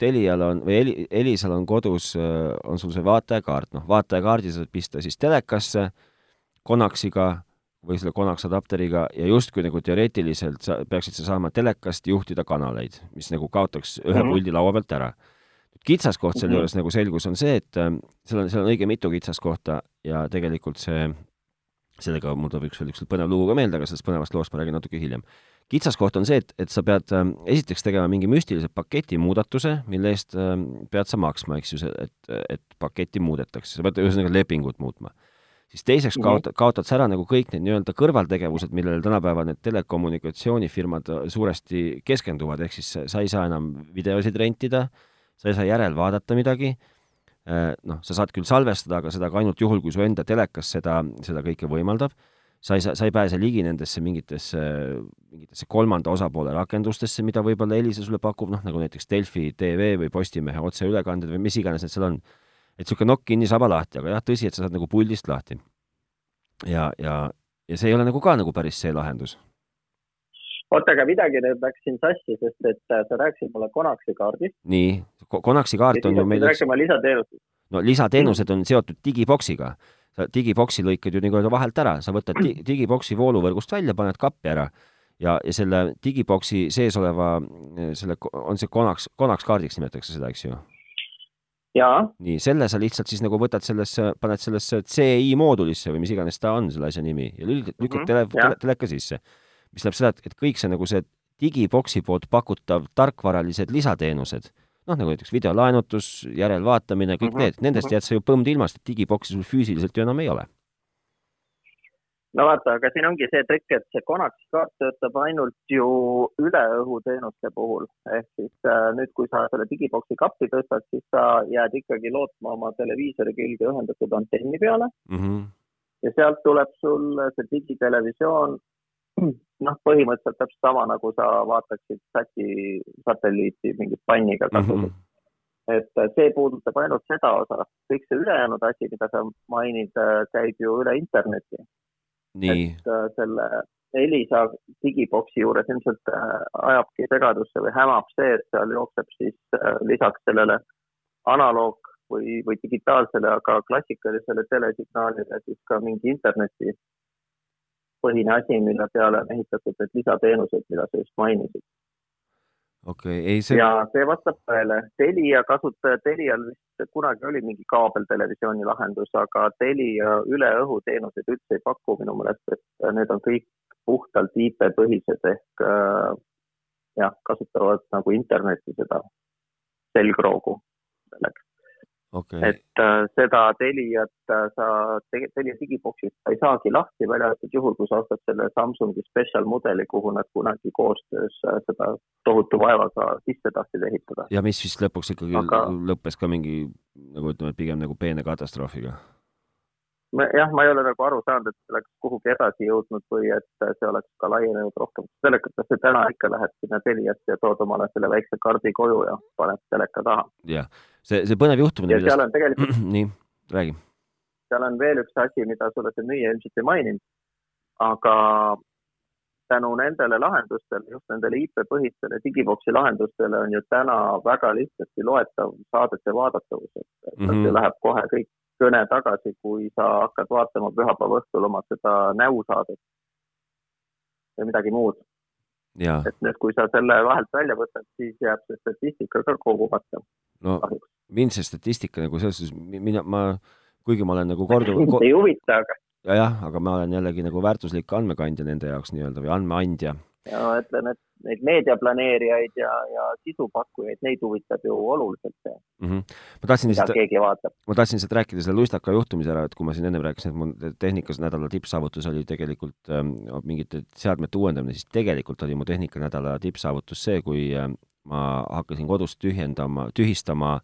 Telial on või Eli, Elisal on kodus, äh, on sul see vaatajakaart, noh, vaatajakaardi saad pista siis telekasse Konaksiga või selle Konaks adapteriga ja justkui nagu teoreetiliselt sa peaksid sa saama telekast juhtida kanaleid, mis nagu kaotaks ühe mm -hmm. puldi laua pealt ära. kitsaskoht selle mm -hmm. juures nagu selgus on see, et äh, seal on, seal on õige mitu kitsaskohta ja tegelikult see, sellega mul tuleb üks veel üks põnev lugu ka meelde, aga sellest põnevast loost ma räägin natuke hiljem kitsaskoht on see, et, et sa pead äh, esiteks tegema mingi müstilise paketi muudatuse, mille eest äh, pead sa maksma, eks ju, et, et paketti muudetakse, sa pead ühesõnaga lepingut muutma. siis teiseks mm -hmm. kaotad, kaotad sa ära nagu kõik need nii-öelda kõrvaltegevused, millele tänapäeval need telekommunikatsioonifirmad äh, suuresti keskenduvad, ehk siis sa ei saa enam videosid rentida, sa ei saa järel vaadata midagi, äh, noh, sa saad küll salvestada, aga seda ka ainult juhul, kui su enda telekas seda, seda kõike võimaldab sa ei saa, sa ei pääse ligi nendesse mingitesse, mingitesse kolmanda osapoole rakendustesse, mida võib-olla Elisa sulle pakub, noh nagu näiteks Delfi tv või Postimehe otseülekanded või mis iganes need seal on. et niisugune nokk kinni, saba lahti, aga jah, tõsi, et sa saad nagu puldist lahti. ja, ja, ja see ei ole nagu ka nagu päris see lahendus. oota, aga midagi nüüd läks siin sassi, sest et äh, sa rääkisid mulle Konaksi kaardist. nii, Konaksi kaart on ju meil rääkima lisateenustest. no lisateenused on seotud digiboksiga digiboksi lõikad ju nii-öelda vahelt ära, sa võtad di digiboksi vooluvõrgust välja, paned kappi ära ja, ja selle digiboksi sees oleva, selle, on see konaks, konakskaardiks nimetatakse seda, eks ju? nii, selle sa lihtsalt siis nagu võtad sellesse, paned sellesse CI moodulisse või mis iganes ta on, selle asja nimi, ja lükkad, lükkad tele, tele, teleka sisse. mis tähendab seda, et, et kõik see nagu see digiboksi poolt pakutav tarkvaralised lisateenused noh, nagu näiteks videolaenutus, järelvaatamine, kõik mm -hmm. need, nendest -hmm. jääd sa ju põmd ilmast, et digiboksi sul füüsiliselt ju enam ei ole. no vaata, aga siin ongi see trikk, et see Konax kaart töötab ainult ju üleõhuteenuste puhul. ehk siis äh, nüüd, kui sa selle digiboksi kappi tõstad, siis sa jääd ikkagi lootma oma televiisori külge ühendatud antenni peale mm. -hmm. ja sealt tuleb sul see digitelevisioon noh, põhimõtteliselt täpselt sama, nagu sa vaataksid SAT-i satelliiti mingit panniga kasutada mm. -hmm. et äh, see puudutab ainult seda osa, kõik see ülejäänud asi, mida sa mainid, äh, käib ju üle interneti. et äh, selle Elisa digiboksi juures ilmselt ajabki segadusse või hämab see, et seal jookseb siis lisaks sellele analoog või, või digitaalsele, aga klassikalisele telesignaalile siis ka mingi interneti põhine asi, mille peale on ehitatud need lisateenused, mida sa just mainisid. okei okay,, ei see. ja see vastab tõele. Telia kasutaja, Telial vist kunagi oli mingi kaabeltelevisiooni lahendus, aga Telia üle õhu teenuseid üldse ei paku minu meelest, et need on kõik puhtalt IP-põhised ehk äh, jah, kasutavad nagu internetti seda selgroogu selleks okay.. et äh, seda Teliat äh, sa Telia digiboksist sa ei saagi lahti, välja arvatud juhul, kui sa ostad selle Samsungi special mudeli, kuhu nad kunagi koostöös äh, seda tohutu vaevaga sisse tahtsid ehitada. ja mis vist lõpuks ikkagi Aga... lõppes ka mingi nagu ütleme, pigem nagu peene katastroofiga jah, ma ei ole nagu aru saanud, et oleks kuhugi edasi jõudnud või et see oleks ka laienenud rohkem. telekas, sa täna ikka lähed sinna Teliasse ja tood omale selle väikse kaardi koju ja paned teleka taha. jah, see, see põnev juhtumine. ja millest... seal on tegelikult nii, räägi. seal on veel üks asi, mida sulle see müüja ilmselt ei maininud, aga tänu nendele lahendustele, just nendele IP-põhistele digiboksi lahendustele on ju täna väga lihtsasti loetav saadete vaadatavus, et mm -hmm. see läheb kohe kõik kõne tagasi, kui sa hakkad vaatama pühapäeva õhtul oma seda näusaadet või midagi muud. et nüüd, kui sa selle vahelt välja võtad, siis jääb see statistika ka kogumata. no kahjuks. mind see statistika nagu selles suhtes, mina, ma, kuigi ma olen nagu korduvalt ei huvita, aga. ja jah, aga ma olen jällegi nagu väärtuslik andmekandja nende jaoks nii-öelda või andmeandja. ja ma ütlen, et neid meediaplaneerijaid ja, ja sisupakkujaid, neid huvitab ju oluliselt see mm. -hmm. ma tahtsin lihtsalt, ma tahtsin lihtsalt rääkida selle luistaka juhtumise ära, et kui ma siin ennem rääkisin, et mul tehnikas nädala tippsaavutus oli tegelikult ähm, mingite seadmete uuendamine, siis tegelikult oli mu tehnikanädala tippsaavutus see, kui äh, ma hakkasin kodus tühjendama, tühistama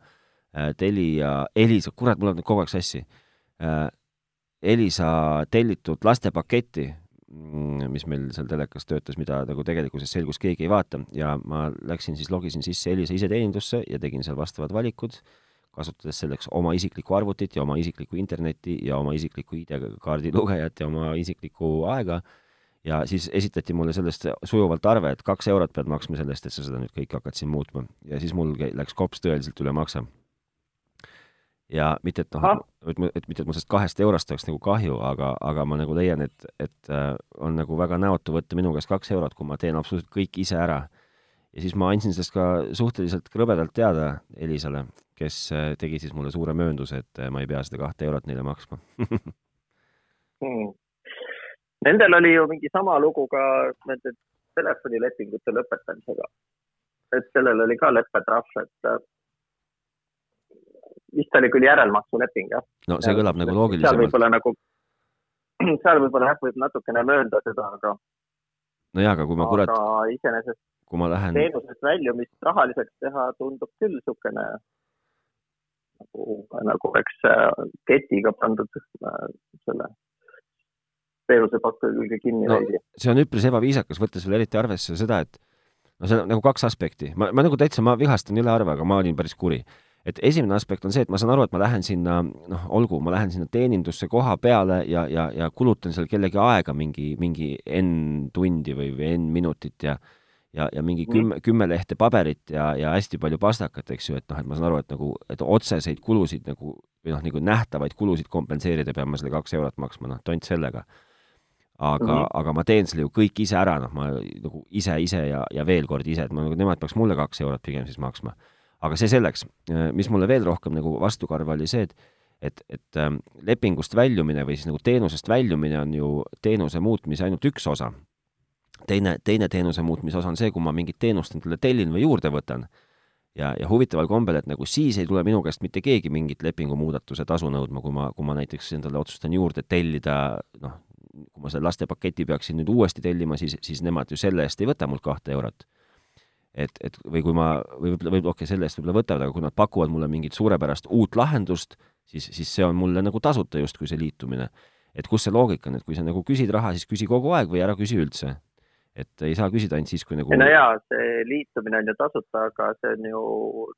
äh, Telia, Elisa, kurat, mul on kogu aeg sassi äh,, Elisa tellitud lastepaketti mis meil seal telekas töötas, mida nagu tegelikkuses selgus, keegi ei vaata. Ja ma läksin siis, logisin sisse Elisa iseteenindusse ja tegin seal vastavad valikud, kasutades selleks oma isiklikku arvutit ja oma isiklikku internetti ja oma isiklikku ID-kaardi lugejat ja oma isiklikku aega, ja siis esitati mulle sellest sujuvalt arve, et kaks eurot pead maksma selle eest, et sa seda nüüd kõike hakkad siin muutma. ja siis mul läks kops tõeliselt üle maksa ja mitte, et noh, et, et mitte, et mul sellest kahest eurost oleks nagu kahju, aga, aga ma nagu leian, et, et äh, on nagu väga näotu võtta minu käest kaks eurot, kui ma teen absoluutselt kõik ise ära. ja siis ma andsin sellest ka suhteliselt krõbedalt teada Elisale, kes äh, tegi siis mulle suure möönduse, et äh, ma ei pea seda kahte eurot neile maksma hmm.. Nendel oli ju mingi sama lugu ka nende telefonilepingute lõpetamisega. et sellel oli ka leppetrahv, et vist oli küll järelmaksuleping, jah. no see kõlab nagu loogilisemalt. seal võib-olla nagu, seal võib-olla jah, võib natukene möönda seda, aga. no jaa, aga kui ma kurat. aga iseenesest. kui ma lähen. teenusest väljumist rahaliseks teha tundub küll niisugune nagu, nagu oleks äh, ketiga pandud äh, selle teenusepakkuja külge kinni no, see on üpris ebaviisakas, võttes veel eriti arvesse seda, et no see on nagu kaks aspekti. ma, ma nagu täitsa, ma vihastan ülearve, aga ma olin päris kuri et esimene aspekt on see, et ma saan aru, et ma lähen sinna, noh, olgu, ma lähen sinna teenindusse koha peale ja, ja, ja kulutan seal kellegi aega mingi, mingi N tundi või, või N minutit ja ja, ja mingi kümme, kümme lehte paberit ja, ja hästi palju pastakat, eks ju, et noh, et ma saan aru, et nagu, et otseseid kulusid nagu või noh, nagu nähtavaid kulusid kompenseerida, pean ma selle kaks eurot maksma, noh, tont sellega. aga mm, -hmm. aga ma teen selle ju kõik ise ära, noh, ma nagu ise, ise ja, ja veel kord ise, et ma nagu, nemad peaks mulle kaks eurot pigem siis maksma. Aga see selleks, mis mulle veel rohkem nagu vastukarva oli see, et et, et ähm, lepingust väljumine või siis nagu teenusest väljumine on ju teenuse muutmise ainult üks osa. Teine, teine teenuse muutmise osa on see, kui ma mingit teenust endale tellin või juurde võtan. Ja, ja huvitaval kombel, et nagu siis ei tule minu käest mitte keegi mingit lepingumuudatuse tasu nõudma, kui ma, kui ma näiteks endale otsustan juurde tellida, noh, kui ma selle lastepaketi peaksin nüüd uuesti tellima, siis, siis nemad ju selle eest ei võta mult kahte eurot. Et, et või kui ma, või võib-olla, võib, okei okay,, selle eest võib-olla võtavad, aga kui nad pakuvad mulle mingit suurepärast uut lahendust, siis, siis see on mulle nagu tasuta justkui see liitumine. et kus see loogika on, et kui sa nagu küsid raha, siis küsi kogu aeg või ära küsi üldse et ei saa küsida ainult siis, kui nagu. no jaa, see liitumine on ju tasuta, aga see on ju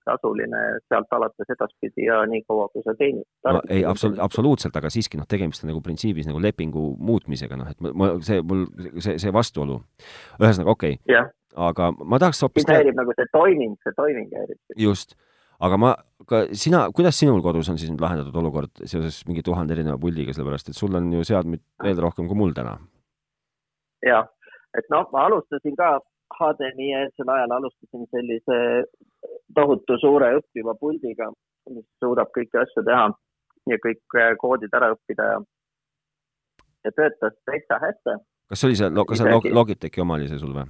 tasuline sealt alates edaspidi ja nii kaua, kui sa teenid. no ei, absoluut, absoluutselt, aga siiski noh, tegemist on nagu printsiibis nagu lepingu muutmisega, noh, et ma, see mul, see, see vastuolu. ühesõnaga, okei okay.. Aga ma tahaks hoopis. mind häirib nagu see toiming, see toiming häirib. just, aga ma, ka sina, kuidas sinul kodus on siis nüüd lahendatud olukord seoses mingi tuhande erineva puldiga, sellepärast et sul on ju seadmeid veel rohkem kui mul täna? jah et noh, ma alustasin ka HDMI eelsel ajal alustasin sellise tohutu suure õppiva puldiga, mis suudab kõiki asju teha ja kõik äh, koodid ära õppida ja, ja töötas täitsa hästi. kas see oli see, kas see Log Logitechi oma oli see sul või?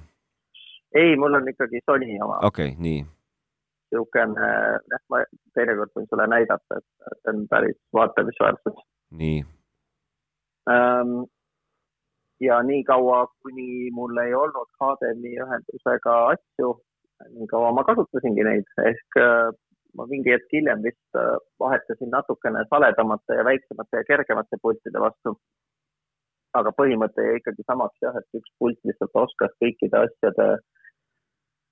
Ei, mul on ikkagi Sony oma. okei okay,, nii. niisugune, jah, ma teinekord võin sulle näidata, et see on päris vaatamisväärsus. nii ähm, ja niikaua, kuni mul ei olnud HDMI ühendusega asju, nii kaua ma kasutasingi neid, ehk äh, ma mingi hetk hiljem vist äh, vahetasin natukene saledamate ja väiksemate ja kergemate pultide vastu. aga põhimõte jäi ikkagi samaks jah, et üks pult lihtsalt oskas kõikide asjade Äh,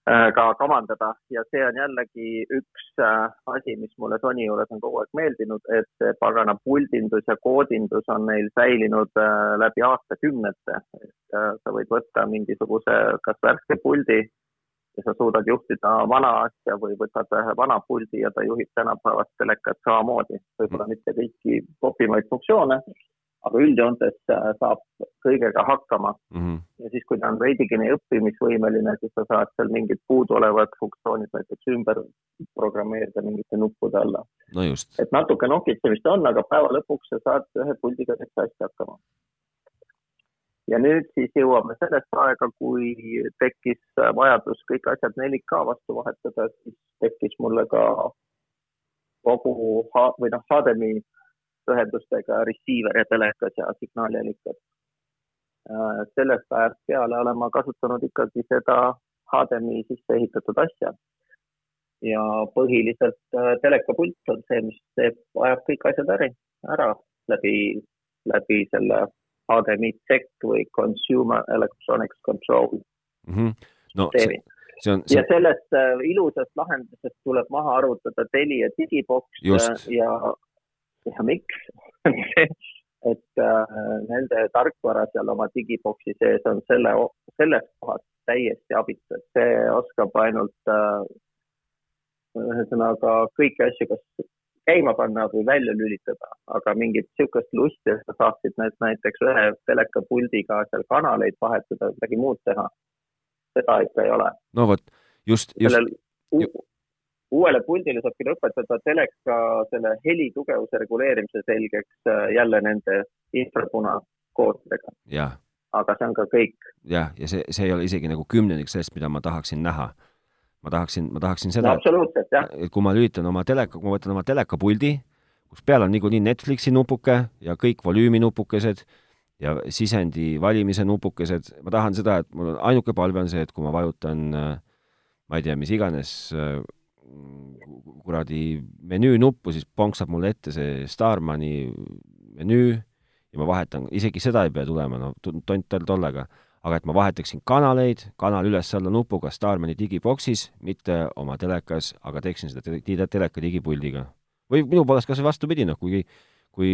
ka kavandada ja see on jällegi üks äh, asi, mis mulle Sony juures on kogu aeg meeldinud, et see pagana puldindus ja koodindus on neil säilinud äh, läbi aastakümnete. et sa võid võtta mingisuguse kas värske puldi ja sa suudad juhtida vana asja või võtad ühe vana puldi ja ta juhib tänapäevast telekat samamoodi, võib-olla mitte kõiki popimaid funktsioone aga üldjoontes äh, saab kõigega hakkama mm. -hmm. ja siis, kui ta on veidigene õppimisvõimeline, siis sa saad seal mingid puuduolevad funktsioonid näiteks ümber programmeerida mingite nuppude alla no. et natuke nokitsemist on, aga päeva lõpuks sa saad ühe puldiga täitsa hästi hakkama. ja nüüd siis jõuame sellest aega, kui tekkis vajadus kõik asjad 4K vastu vahetada, siis tekkis mulle ka kogu või noh, HDMI ühendustega receiver ja telekas ja signaaliallikad. Äh, sellest ajast peale olen ma kasutanud ikkagi seda HDMI sisse ehitatud asja. ja põhiliselt äh, telekapult on see, mis teeb, ajab kõik asjad ära, ära läbi, läbi selle HDMI check või consumer electronics control mm. -hmm. no see, see on see... ja sellest äh, ilusast lahendusest tuleb maha arvutada Telia digibox Just. ja ja miks et äh, nende tarkvara seal oma digiboksi sees on selle, selles kohas täiesti abitu, et see oskab ainult äh, ühesõnaga kõiki asju kas käima panna või välja lülitada, aga mingit niisugust lusti, et sa saaksid need näiteks ühe telekapuldiga seal kanaleid vahetada, midagi muud teha, seda ikka ei ole. no vot, just, just. sellel uuele puldile saab küll õpetada teleka selle helitugevuse reguleerimise selgeks äh, jälle nende infrapunakoodidega. aga see on ka kõik. jah, ja see, see ei ole isegi nagu kümnendik sellest, mida ma tahaksin näha. ma tahaksin, ma tahaksin seda no,, et kui ma lülitan oma teleka, kui ma võtan oma telekapuldi, kus peal on niikuinii Netflixi nupuke ja kõik volüüminupukesed ja sisendi valimise nupukesed, ma tahan seda, et mul on ainuke palve on see, et kui ma vajutan äh, ma ei tea, mis iganes äh, kuradi menüünuppu, siis ponksab mulle ette see Starmani menüü ja ma vahetan, isegi seda ei pea tulema, no tont tal tollega, aga et ma vahetaksin kanaleid, kanal üles-alla nupuga Starmani digiboksis, mitte oma telekas, aga teeksin seda te teleka digipuldiga. või minu poolest kas või vastupidi, noh, kui, kui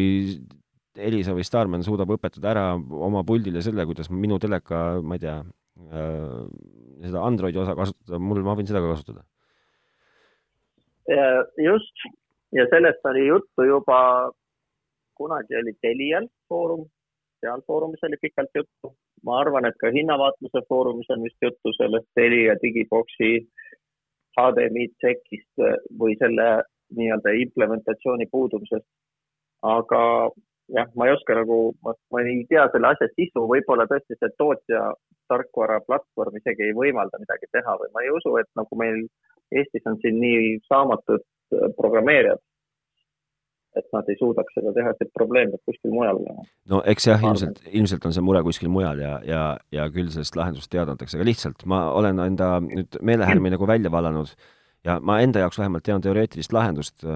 Elisa või Starman suudab õpetada ära oma puldile selle, kuidas minu teleka, ma ei tea äh,, seda Androidi osa kasutada, mul, ma võin seda ka kasutada. Just ja sellest oli juttu juba, kunagi oli Telial foorum, seal foorumis oli pikalt juttu. ma arvan, et ka hinnavaatluse foorumis on vist juttu sellest Telia digiboksi HDMI tšekist või selle nii-öelda implementatsiooni puudumisest. aga jah, ma ei oska nagu, ma ei tea selle asja sisu, võib-olla tõesti see tootja tarkvara platvorm isegi ei võimalda midagi teha või ma ei usu, et nagu meil Eestis on siin nii saamatud programmeerijad, et nad ei suudaks seda teha, et probleem peab kuskil mujal olema. no eks jah, ilmselt, ilmselt on see mure kuskil mujal ja, ja, ja küll sellest lahendust teada antakse, aga lihtsalt ma olen enda nüüd meelehärmi nagu välja vallanud ja ma enda jaoks vähemalt tean teoreetilist lahendust.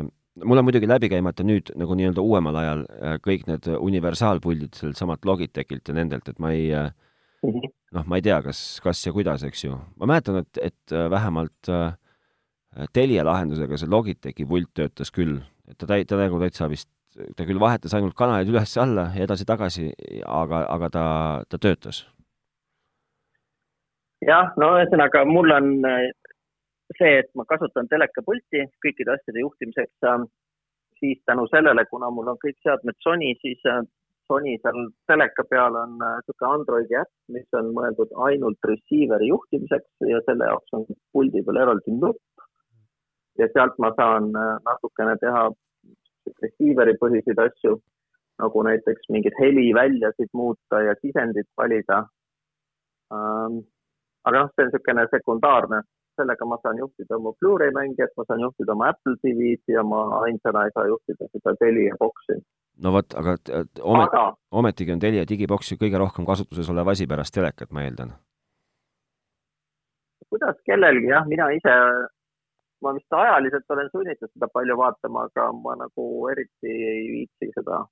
mul on muidugi läbi käimata nüüd nagu nii-öelda uuemal ajal äh, kõik need universaalpuldid sellelt samalt Logitechilt ja nendelt, et ma ei mhm. noh, ma ei tea, kas, kas ja kuidas, eks ju. ma mäletan, et, et äh, vähemalt äh, Telia lahendusega see Logitechi pult töötas küll et ta täi-, ta nagu täitsa vist, ta küll vahetas ainult kanalid üles-alla ja edasi-tagasi, aga, aga ta, ta töötas. jah, no ühesõnaga mul on äh, see, et ma kasutan telekapulti kõikide asjade juhtimiseks, äh, siis tänu sellele, kuna mul on kõik seadmed Sony, siis äh, Sony seal teleka peal on niisugune Androidi äpp, mis on mõeldud ainult receiver'i juhtimiseks ja selle jaoks on puldi peal eraldi nupp ja sealt ma saan äh, natukene teha receiver'i põhiseid asju, nagu näiteks mingeid heliväljasid muuta ja sisendit valida ähm,. aga noh, see on niisugune sekundaarne, sellega ma saan juhtida oma Blu-ray mängijat, ma saan juhtida oma Apple TV-d ja ma ainsana ei saa juhtida seda Telia boksi. no vot, aga omet, aga... ometigi on Telia digiboks ju kõige rohkem kasutuses olev asi pärast telekat, ma eeldan. kuidas kellelgi jah, mina ise ma vist ajaliselt olen sunnitud seda palju vaatama, aga ma nagu eriti ei viitsi seda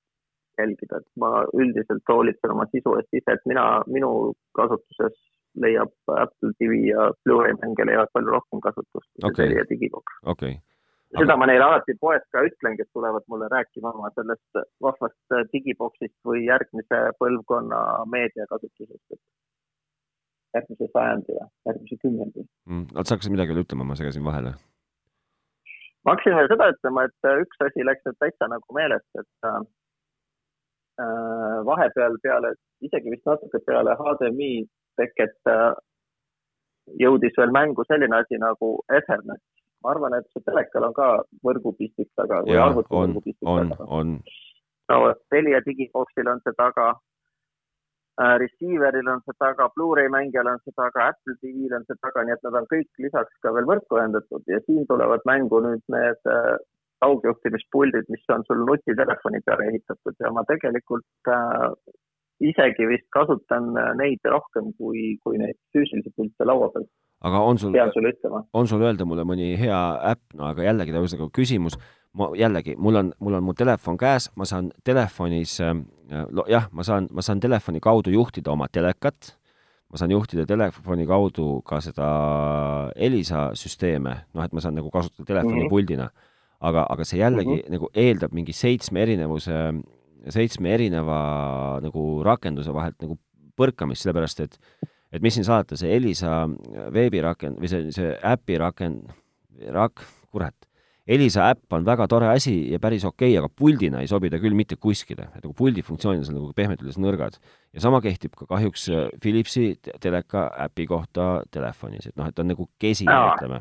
jälgida, et ma üldiselt hoolitsen oma sisu eest ise, et mina, minu kasutuses leiab Apple TV ja Blu-ray mänge leiavad palju rohkem kasutust kui okay. Telia digiboks okay.. Aga... seda ma neile alati poes ka ütlen, kes tulevad mulle rääkima oma sellest vahvast digiboksist või järgmise põlvkonna meediakasutusest, et järgmise sajandi ja järgmise kümnendi mm,. oota, sa hakkasid midagi veel ütlema, ma segasin vahele ma hakkasin veel seda ütlema, et äh, üks asi läks nüüd täitsa nagu meelest, et äh, äh vahepeal peale, isegi vist natuke peale HDMI teket äh, jõudis veel mängu selline asi nagu Ethernet. ma arvan, et see telekal on ka võrgupistik taga võrgupistik taga. on, on. no Telia digiboxil on see taga receiver'il on see taga, Blu-ray mängijal on see taga, Apple TV-l on see taga, nii et nad on kõik lisaks ka veel võrku ühendatud ja siin tulevad mängu nüüd need äh, kaugjuhtimispuldid, mis on sul nutitelefoni peale ehitatud ja ma tegelikult äh, isegi vist kasutan äh, neid rohkem kui, kui neid füüsilisi pilte laua peal. Aga on sul, on sul öelda mulle mõni hea äpp, no aga jällegi ühesõnaga küsimus, ma jällegi, mul on, mul on mu telefon käes, ma saan telefonis äh, jah, ma saan, ma saan telefoni kaudu juhtida oma telekat, ma saan juhtida telefoni kaudu ka seda Elisa süsteeme, noh, et ma saan nagu kasutada telefoni mm -hmm. puldina. aga, aga see jällegi mm -hmm. nagu eeldab mingi seitsme erinevuse, seitsme erineva nagu rakenduse vahelt nagu põrkamist, sellepärast et et mis siin salata, see Elisa veebirakend või see, see äpi rakend, rak-, kurat. Elisa äpp on väga tore asi ja päris okei okay,, aga puldina ei sobi ta küll mitte kuskile, et nagu puldi funktsioonid on nagu pehmelt öeldes nõrgad. ja sama kehtib ka kahjuks äh, Philipsi teleka äpi kohta telefonis, et noh, et ta on nagu kesine ütleme.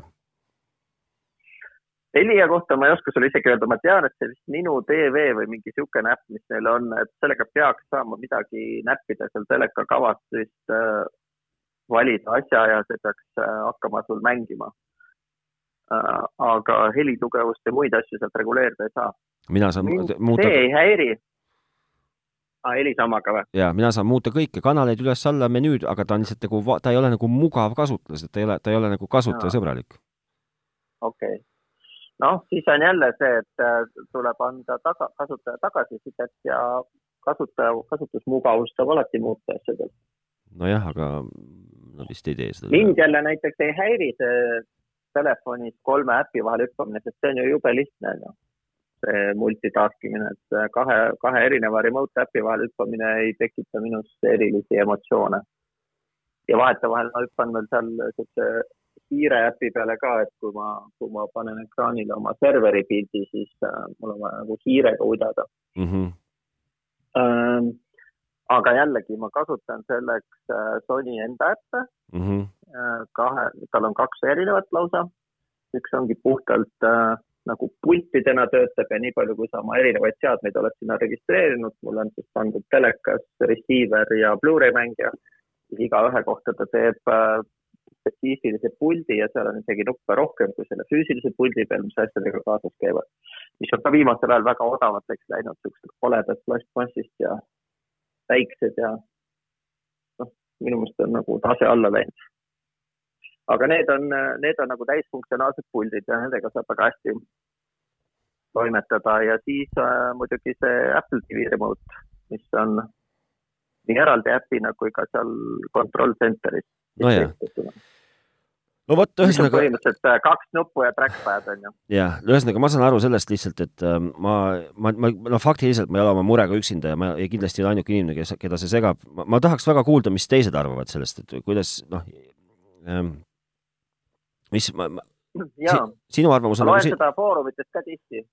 Telia kohta ma ei oska sulle isegi öelda, ma tean, et see vist Minu tv või mingi niisugune äpp, mis neil on, et sellega peaks saama midagi näppida seal teleka kavast vist äh, valida asja ja see peaks äh, hakkama sul mängima Äh, aga helitugevust ja muid asju sealt reguleerida ei saa. mina saan muuta. see ei häiri. aa, ah, helisamaga või? jaa, mina saan muuta kõike, kanaleid üles-alla, menüüd, aga ta on lihtsalt nagu, ta ei ole nagu mugav kasutuses, et ta ei ole, ta ei ole nagu kasutajasõbralik. okei okay. noh, siis on jälle see, et äh, tuleb anda taga, kasutaja tagasisidet ja kasutaja kasutusmugavust saab alati muuta asjadel. nojah, aga no vist ei tee seda. mind jälle näiteks ei häiri see telefonis kolme äpi vahel hüppamine, sest see on ju jube lihtne, ju. see multitask imine, et kahe, kahe erineva remote äpi vahel hüppamine ei tekita minus erilisi emotsioone. ja vahetevahel ma hüppan veel seal siukse kiire äpi peale ka, et kui ma, kui ma panen ekraanile oma serveri pildi, siis äh, mul on vaja nagu kiirega udada mm. -hmm. Ähm, aga jällegi ma kasutan selleks äh, Sony enda äppe mm. -hmm. Kahe, tal on kaks erinevat lausa. üks ongi puhtalt äh, nagu pultidena töötab ja nii palju, kui sa oma erinevaid seadmeid oled sinna registreerinud, mul on siis pandud telekas, receiver ja Blu-ray mängija. igaühe kohta ta teeb äh, spetsiifilise puldi ja seal on isegi nuppe rohkem kui selle füüsilise puldi peal, mis asjadega kaasas käivad. mis on ka viimasel ajal väga odavaks läinud, siuksed koledad plastmassist ja väiksed ja noh, minu meelest on nagu tase alla läinud. aga need on, need on nagu täisfunktsionaalsed puldid ja nendega saab väga hästi toimetada ja siis äh, muidugi see Apple TV remote, mis on nii eraldi äpina kui ka seal control center'is. nojah no vot, ühesõnaga. põhimõtteliselt äh, kaks nuppu ja trackpad on ju. jah, ühesõnaga ma saan aru sellest lihtsalt, et äh, ma, ma, ma, no faktiliselt ma ei ole oma murega üksinda ja ma ei, kindlasti ei ole ainuke inimene, kes, keda see segab. ma tahaks väga kuulda, mis teised arvavad sellest, et kuidas noh ähm,, mis ma, ma, si, sinu arvamus on. ma loen nagu, seda foorumitest ka tihti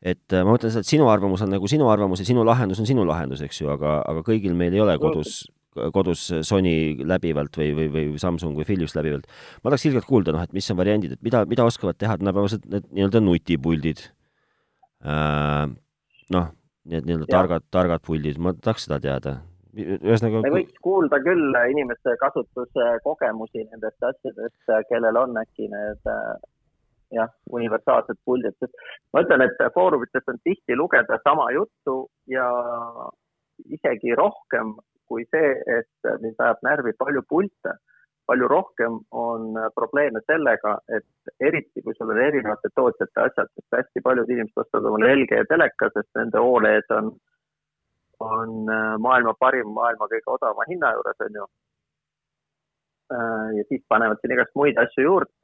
et äh, ma mõtlen seda, et sinu arvamus on nagu sinu arvamus ja sinu lahendus on sinu lahendus, eks ju, aga, aga kõigil meil ei ole kodus kodus Sony läbivalt või, või, või Samsung või Philips läbivalt. ma tahaks ilgelt kuulda, noh, et mis on variandid, et mida, mida oskavad teha tänapäevased need nii-öelda nutipuldid äh,. noh, need nii-öelda targad, targad puldid, ma tahaks seda teada. ühesõnaga. me võiks kuulda küll inimeste kasutuskogemusi nendest asjadest, kellel on äkki need äh, jah, universaalsed puldid, sest ma ütlen, et foorumitest on tihti lugeda sama juttu ja isegi rohkem kui see, et mind ajab närvi palju pilte, palju rohkem on probleeme sellega, et eriti kui sul on erinevate tootjate asjad, sest hästi paljud inimesed ostavad omale LG teleka, sest nende Oled on, on äh, maailma parim, maailma kõige odavama hinna juures, on ju. Äh, ja siis panevad siin igast muid asju juurde.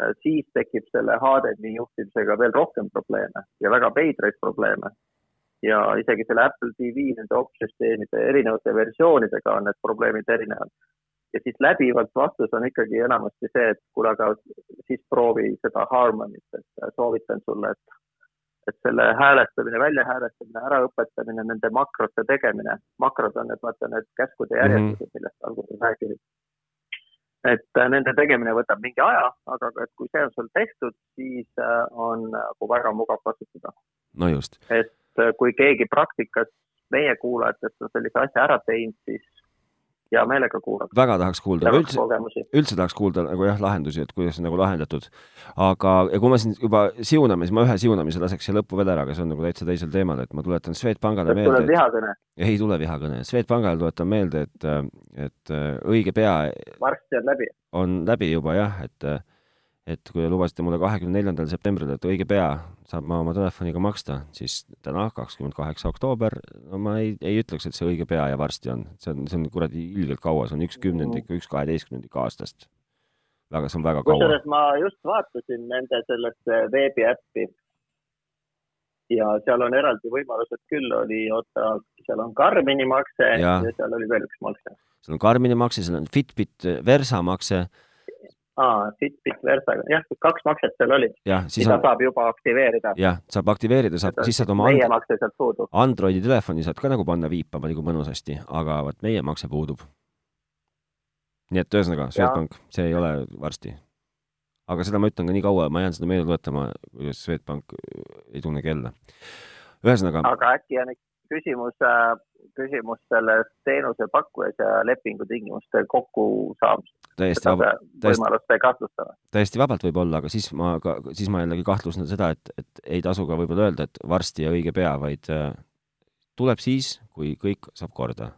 Äh, siis tekib selle HDMI juhtimisega veel rohkem probleeme ja väga veidraid probleeme ja isegi selle Apple TV nende opsüsteemide erinevate versioonidega on need probleemid erinevad. ja siis läbivalt vastus on ikkagi enamasti see, et kuule, aga siis proovi seda Harmonit, et soovitan sulle, et, et selle hääletamine, väljahääletamine, äraõpetamine, nende makrote tegemine, makrod on need, vaata need käskude järjestused mm, -hmm. millest alguses rääkisid et äh, nende tegemine võtab mingi aja, aga et kui see on sul tehtud, siis äh, on nagu väga mugav kasutada. no just. et et äh, kui keegi praktikas meie kuulajatest on sellise asja ära teinud, siis hea meelega kuulaks. väga tahaks kuulda, üldse, üldse tahaks kuulda nagu jah, lahendusi, et kuidas on nagu lahendatud. aga, ja kui me siin juba siuname, siis ma ühe siunamise laseks siia lõppu veel ära, aga see on nagu täitsa teisel teemal, et ma tuletan Swedbankale meelde. tuleb vihakõne? ei tule vihakõne, Swedbankale tuletan meelde, et, et äh, õige pea. varsti on läbi. on läbi juba jah, et et kui te lubasite mulle kahekümne neljandal septembril, et õige pea saab ma oma telefoniga maksta, siis täna, kakskümmend kaheksa oktoober, no ma ei, ei ütleks, et see õige pea ja varsti on. see on, see on kuradi ilgelt kaua, see on üks kümnendik või üks kaheteistkümnendik aastast. väga, see on väga kaua. kusjuures ma just vaatasin nende sellesse veebiäppi ja seal on eraldi võimalused küll, oli, oota, seal on Karmini makse ja. ja seal oli veel üks makse. seal on Karmini makse, seal on Fitbit Versa makse aa, Fitbit Versaga, jah, kaks makset seal olid. mida on... saab juba aktiveerida. jah, saab aktiveerida, saab, siis saad oma meie makse sealt puudub. Androidi telefoni saad ka nagu panna viipama nagu mõnusasti, aga vot meie makse puudub. nii et ühesõnaga, Swedbank, see ei ole varsti. aga seda ma ütlen ka nii kaua, ma jään seda meelde tuletama, kuidas Swedbank ei tunne kella. ühesõnaga. aga äkki on küsimus äh, küsimus selles teenusepakkujas ja lepingutingimuste kokkusaamisel. täiesti vabalt. võimalust ei kahtlusta või? täiesti vabalt võib olla, aga siis ma ka, siis ma jällegi kahtlustan seda, et, et ei tasu ka võib-olla öelda, et varsti ja õige pea, vaid äh, tuleb siis, kui kõik saab korda.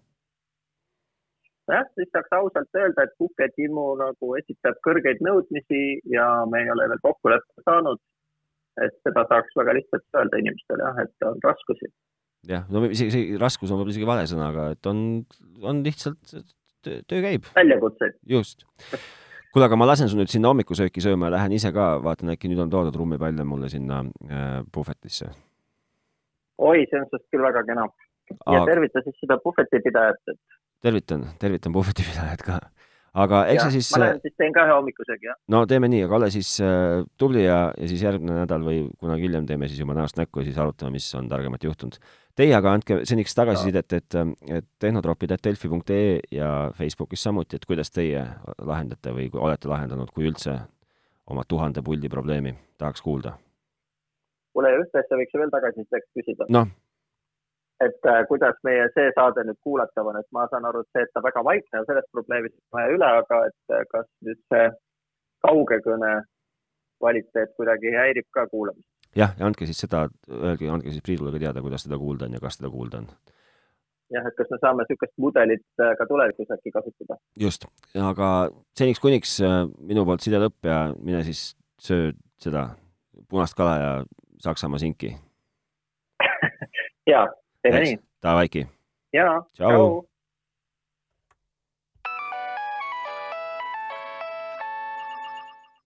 jah, siis saaks ausalt öelda, et Phuket Immu nagu esitab kõrgeid nõudmisi ja me ei ole veel kokkuleppe saanud. et seda saaks väga lihtsalt öelda inimestele jah, et on raskusi jah, no isegi see raskus on võib-olla isegi vale sõna, aga et on, on lihtsalt, töö käib. väljakutseid. just. kuule, aga ma lasen su nüüd sinna hommikusööki sööma ja lähen ise ka, vaatan äkki nüüd on toodud rummipalle mulle sinna äh, puhvetisse. oi, see on sinust küll väga kena. ja aga... tervita siis seda puhveti pidajat, et tervitan, tervitan puhvetipidajat ka. aga eks see siis. ma lähen siis teen ka ühe hommikusegi, jah. no teeme nii, aga ole siis äh, tubli ja, ja siis järgmine nädal või kunagi hiljem teeme siis juba näost näkku ja siis arutame, mis on targemat juhtunud. Teie aga andke seniks tagasisidet, et, et tehnotropid.delfi.ee ja Facebookis samuti, et kuidas teie lahendate või olete lahendanud, kui üldse oma tuhande puldi probleemi, tahaks kuulda. kuule, ühte asja võiks ju veel tagasisideks küsida. noh et äh, kuidas meie see saade nüüd kuulatav on, et ma saan aru, et see, et ta väga vaikne on, sellest probleemist on vaja üle, aga et äh, kas nüüd see kaugekõne kvaliteet kuidagi häirib ka kuulamist? Jah, ja andke siis seda, öelge, andke siis Priidule ka teada, kuidas teda kuulda on ja kas teda kuulda on. jah, et kas me saame niisugust mudelit äh, ka tulevikus äkki kasutada? just, aga seniks kuniks minu poolt side lõpp ja mine siis söö seda punast kala ja Saksamaa sinki jaa, teeme nii. Davaiki. jaa, tšau, tšau..